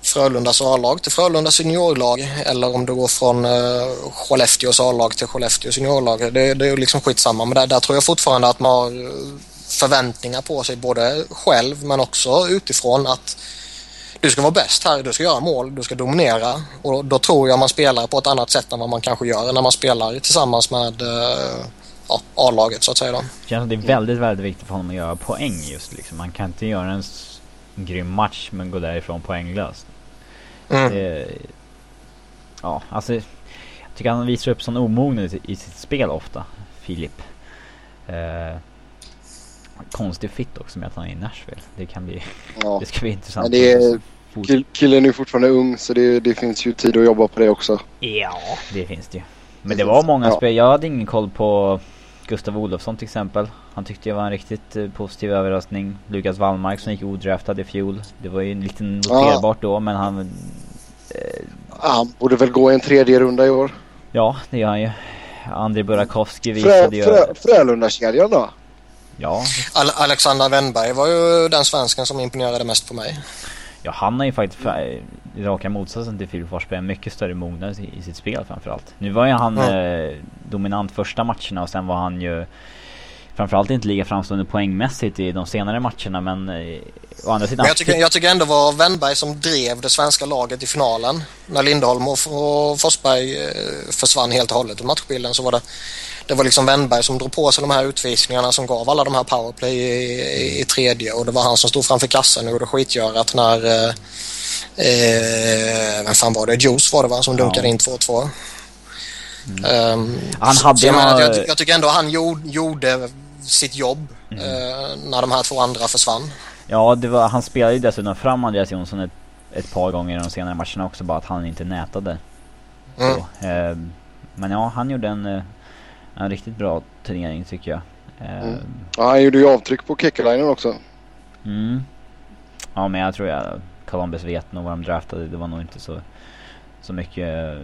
Frölundas A-lag till Frölundas juniorlag eller om du går från uh, Skellefteås A-lag till Skellefteås juniorlag. Det, det är liksom skitsamma men där, där tror jag fortfarande att man har förväntningar på sig både själv men också utifrån att du ska vara bäst här, du ska göra mål, du ska dominera och då tror jag man spelar på ett annat sätt än vad man kanske gör när man spelar tillsammans med ja, A-laget så att säga. Då. Det känns som det är väldigt, väldigt viktigt för honom att göra poäng just liksom. Man kan inte göra en grym match men gå därifrån poänglöst. Mm. Det, ja, alltså jag tycker han visar upp sån omognad i, i sitt spel ofta, Filip. Eh, konstig fit också med att han är i Nashville. Det kan bli, Ja. <laughs> det ska bli intressant. Men det är- Killen är fortfarande ung så det, det finns ju tid att jobba på det också. Ja, det finns det ju. Men det var många Ja. spel. Jag hade ingen koll på Gustav Olofsson till exempel. Han tyckte jag var en riktigt eh, positiv överraskning. Lukas Wallmark som gick odraftad i fjol. Det var ju en liten Ja. noterbart då men han... Han borde väl gå en tredje runda i år. Ja, det gör han ju. Andrei Burakovsky Frö, visade ju... frö, Frölunda-kedjan då? Ja, Al Alexander Wennberg var ju den svensken som imponerade mest på mig. ja, han har ju faktiskt raka motsatsen till Filip Forsberg en mycket större mognad i, i sitt spel framförallt. Nu var ju han Mm. eh, dominant första matcherna och sen var han ju framförallt inte lika framstående poängmässigt i de senare matcherna men eh, å andra sidan... Men jag tycker, jag tycker ändå var Wennberg som drev det svenska laget i finalen. När Lindholm och, och Forsberg eh, försvann helt och hållet ur matchbilden så var det, det var liksom Wennberg som drog på sig de här utvisningarna som gav alla de här powerplay i, i, i tredje och det var han som stod framför kassen och gjorde skitgörat när eh, eh, vem fan var det? Juice var det va som dunkade Ja. in 2-2. Ehm, Han så- hade så jag, menar, jag, jag tycker ändå han gjorde, gjorde sitt jobb Mm. eh, när de här två andra försvann. Ja, det var, han spelade ju dessutom fram Andreas Jonsson ett, ett par gånger i de senare matcherna också bara att han inte nätade. Mm. Så, eh, men ja, han gjorde en, eh, en riktigt bra turnering tycker jag. Mm. Ja, han gjorde ju avtryck på Kekkelainen också. Mm. Ja men jag tror jag Columbus vet nog vad de draftade. Det var nog inte så, så mycket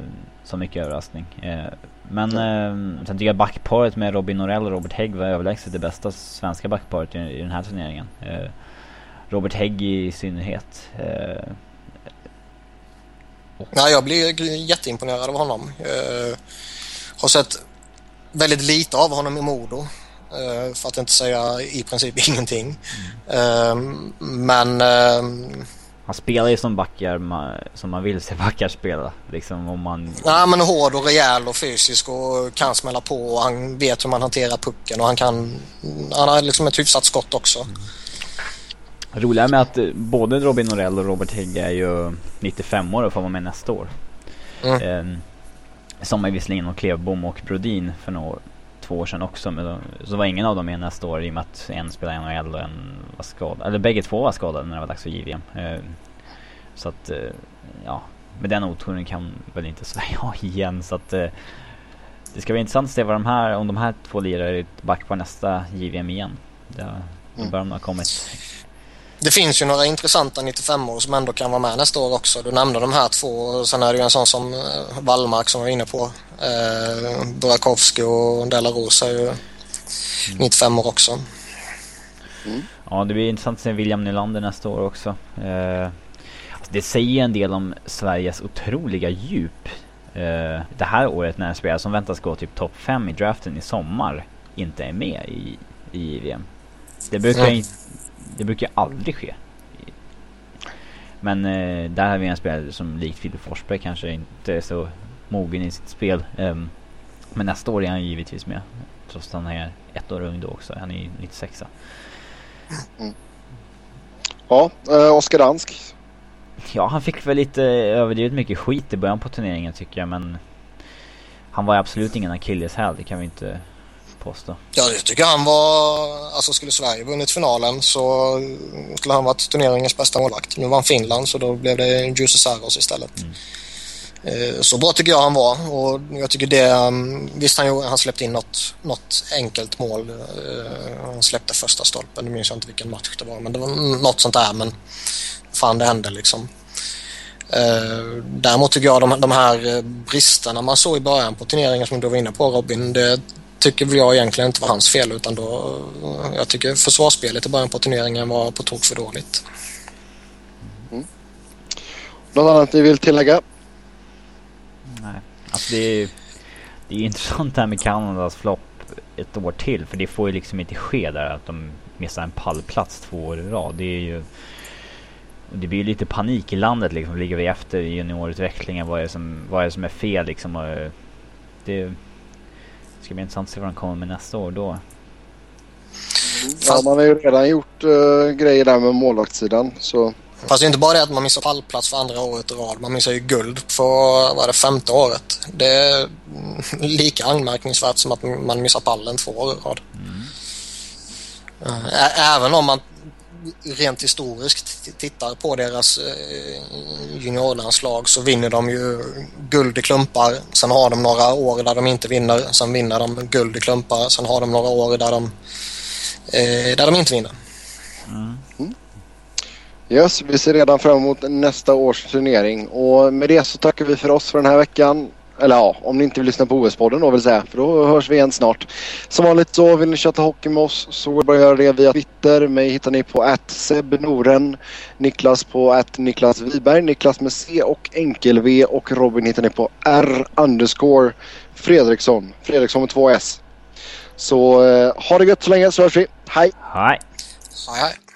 så mycket överraskning. Eh, men eh, sen tycker jag backparet med Robin Norell och Robert Hägg var överlägset det bästa svenska backparet i, i den här turneringen. Eh, Robert Hägg i synnerhet. Eh, Ja, jag blir jätteimponerad av honom. Jag har sett väldigt lite av honom i Modo. eh, För att inte säga i princip <laughs> ingenting. Eh, Men eh, han spelar ju som backar ma, som man vill se backar spela. Liksom om man... Ja, men hård och rejäl och fysisk och kan smälla på och han vet hur man hanterar pucken och han kan... Han har liksom ett hyfsat skott också. Roliga med att eh, både Robin Norell och Robert Hägg är ju 95 år och får vara med nästa år. Mm. Eh, som är visserligen och Klevbom och Brodin för några, två år sedan också. Men då, så var ingen av dem med nästa år i och med att en spelar NHL och en var skadad. Eller bägge två var skadade när det var dags för JVM. Eh, så att, eh, ja. Med den oturen kan väl inte <laughs> Sverige ha igen. Så att eh, det ska bli intressant att se vad de här, om de här två lirar back på nästa JVM igen. Det, då Mm. bör de ha kommit. Det finns ju några intressanta 95-år som ändå kan vara med nästa år också. Du nämnde de här två och sen är det ju en sån som eh, Wallmark som jag var inne på. Eh, Burakovsky och Della Rosa är ju 95 år också. Ja, det blir intressant att se William Nylander nästa år också. Eh, alltså det säger en del om Sveriges otroliga djup. Eh, det här året när en spelare som väntas gå typ topp 5 i draften i sommar inte är med i, i VM. Det brukar, Mm. Det brukar aldrig ske. Men eh, där har vi en spelare som likt Filip Forsberg kanske inte är så mogen i sitt spel. Ehm, men nästa år är han givetvis med. Trots att han är ett år ung då också. Han är ju 96 Ja, eh, Oskar Dansk. Ja, han fick väl lite överdrivet mycket skit i början på turneringen tycker jag, men han var absolut ingen akilleshäl, det kan vi inte påstå. Ja, jag tycker han var... Alltså skulle Sverige vunnit finalen så skulle han varit turneringens bästa målvakt. Nu vann Finland så då blev det Jussi Saros istället. Mm. Eh, Så bra tycker jag han var och jag tycker det... um, Visst han, han släppte in något, något enkelt mål. Eh, Han släppte första stolpen. Nu minns jag inte vilken match det var men det var något sånt där men fan det hände liksom. Eh, Däremot tycker jag de, de här eh, bristerna man såg i början på turneringen som du var inne på Robin, det tycker jag egentligen inte var hans fel utan då, eh, jag tycker försvarsspelet i början på turneringen var på tok för dåligt. Något annat ni vill tillägga? Nej. Alltså det är det är intressant det här med Kanadas flopp ett år till, för det får ju liksom inte ske där att de missar en pallplats två år i rad. Det är ju det blir ju lite panik i landet liksom. Ligger vi efter i juniorutvecklingen? Vad är det som, vad är, det som är fel liksom? Och, eh, det ska bli intressant att se vad de kommer med nästa år då. Ja, man har ju redan gjort uh, grejer där med målvaktssidan. Så. Fast det är inte bara det att man missar pallplats för andra året i rad. Man missar ju guld på vad är det, femte året. Det är lika anmärkningsvärt som att man missar pallen två år i rad. Mm. Även om man rent historiskt tittar på deras juniorlandslag så vinner de ju guld i klumpar. Sen har de några år där de inte vinner. Sen vinner de guld i klumpar. Sen har de några år där de, där de inte vinner. Mm. Yes, vi ser redan fram emot nästa års turnering och med det så tackar vi för oss för den här veckan. Eller ja, om ni inte vill lyssna på OS-podden då vill säga, för då hörs vi igen snart. Som vanligt så vill ni chatta hockey med oss så går det att göra det via Twitter. Mig hittar ni på @sebnoren, Niklas på att Niklas Wiberg, Niklas med C och enkel-V och Robin hittar ni på R underscore Fredriksson, Fredriksson med två S. Så eh, ha det gött så länge så hörs vi. Hej! Hej! Hej hej!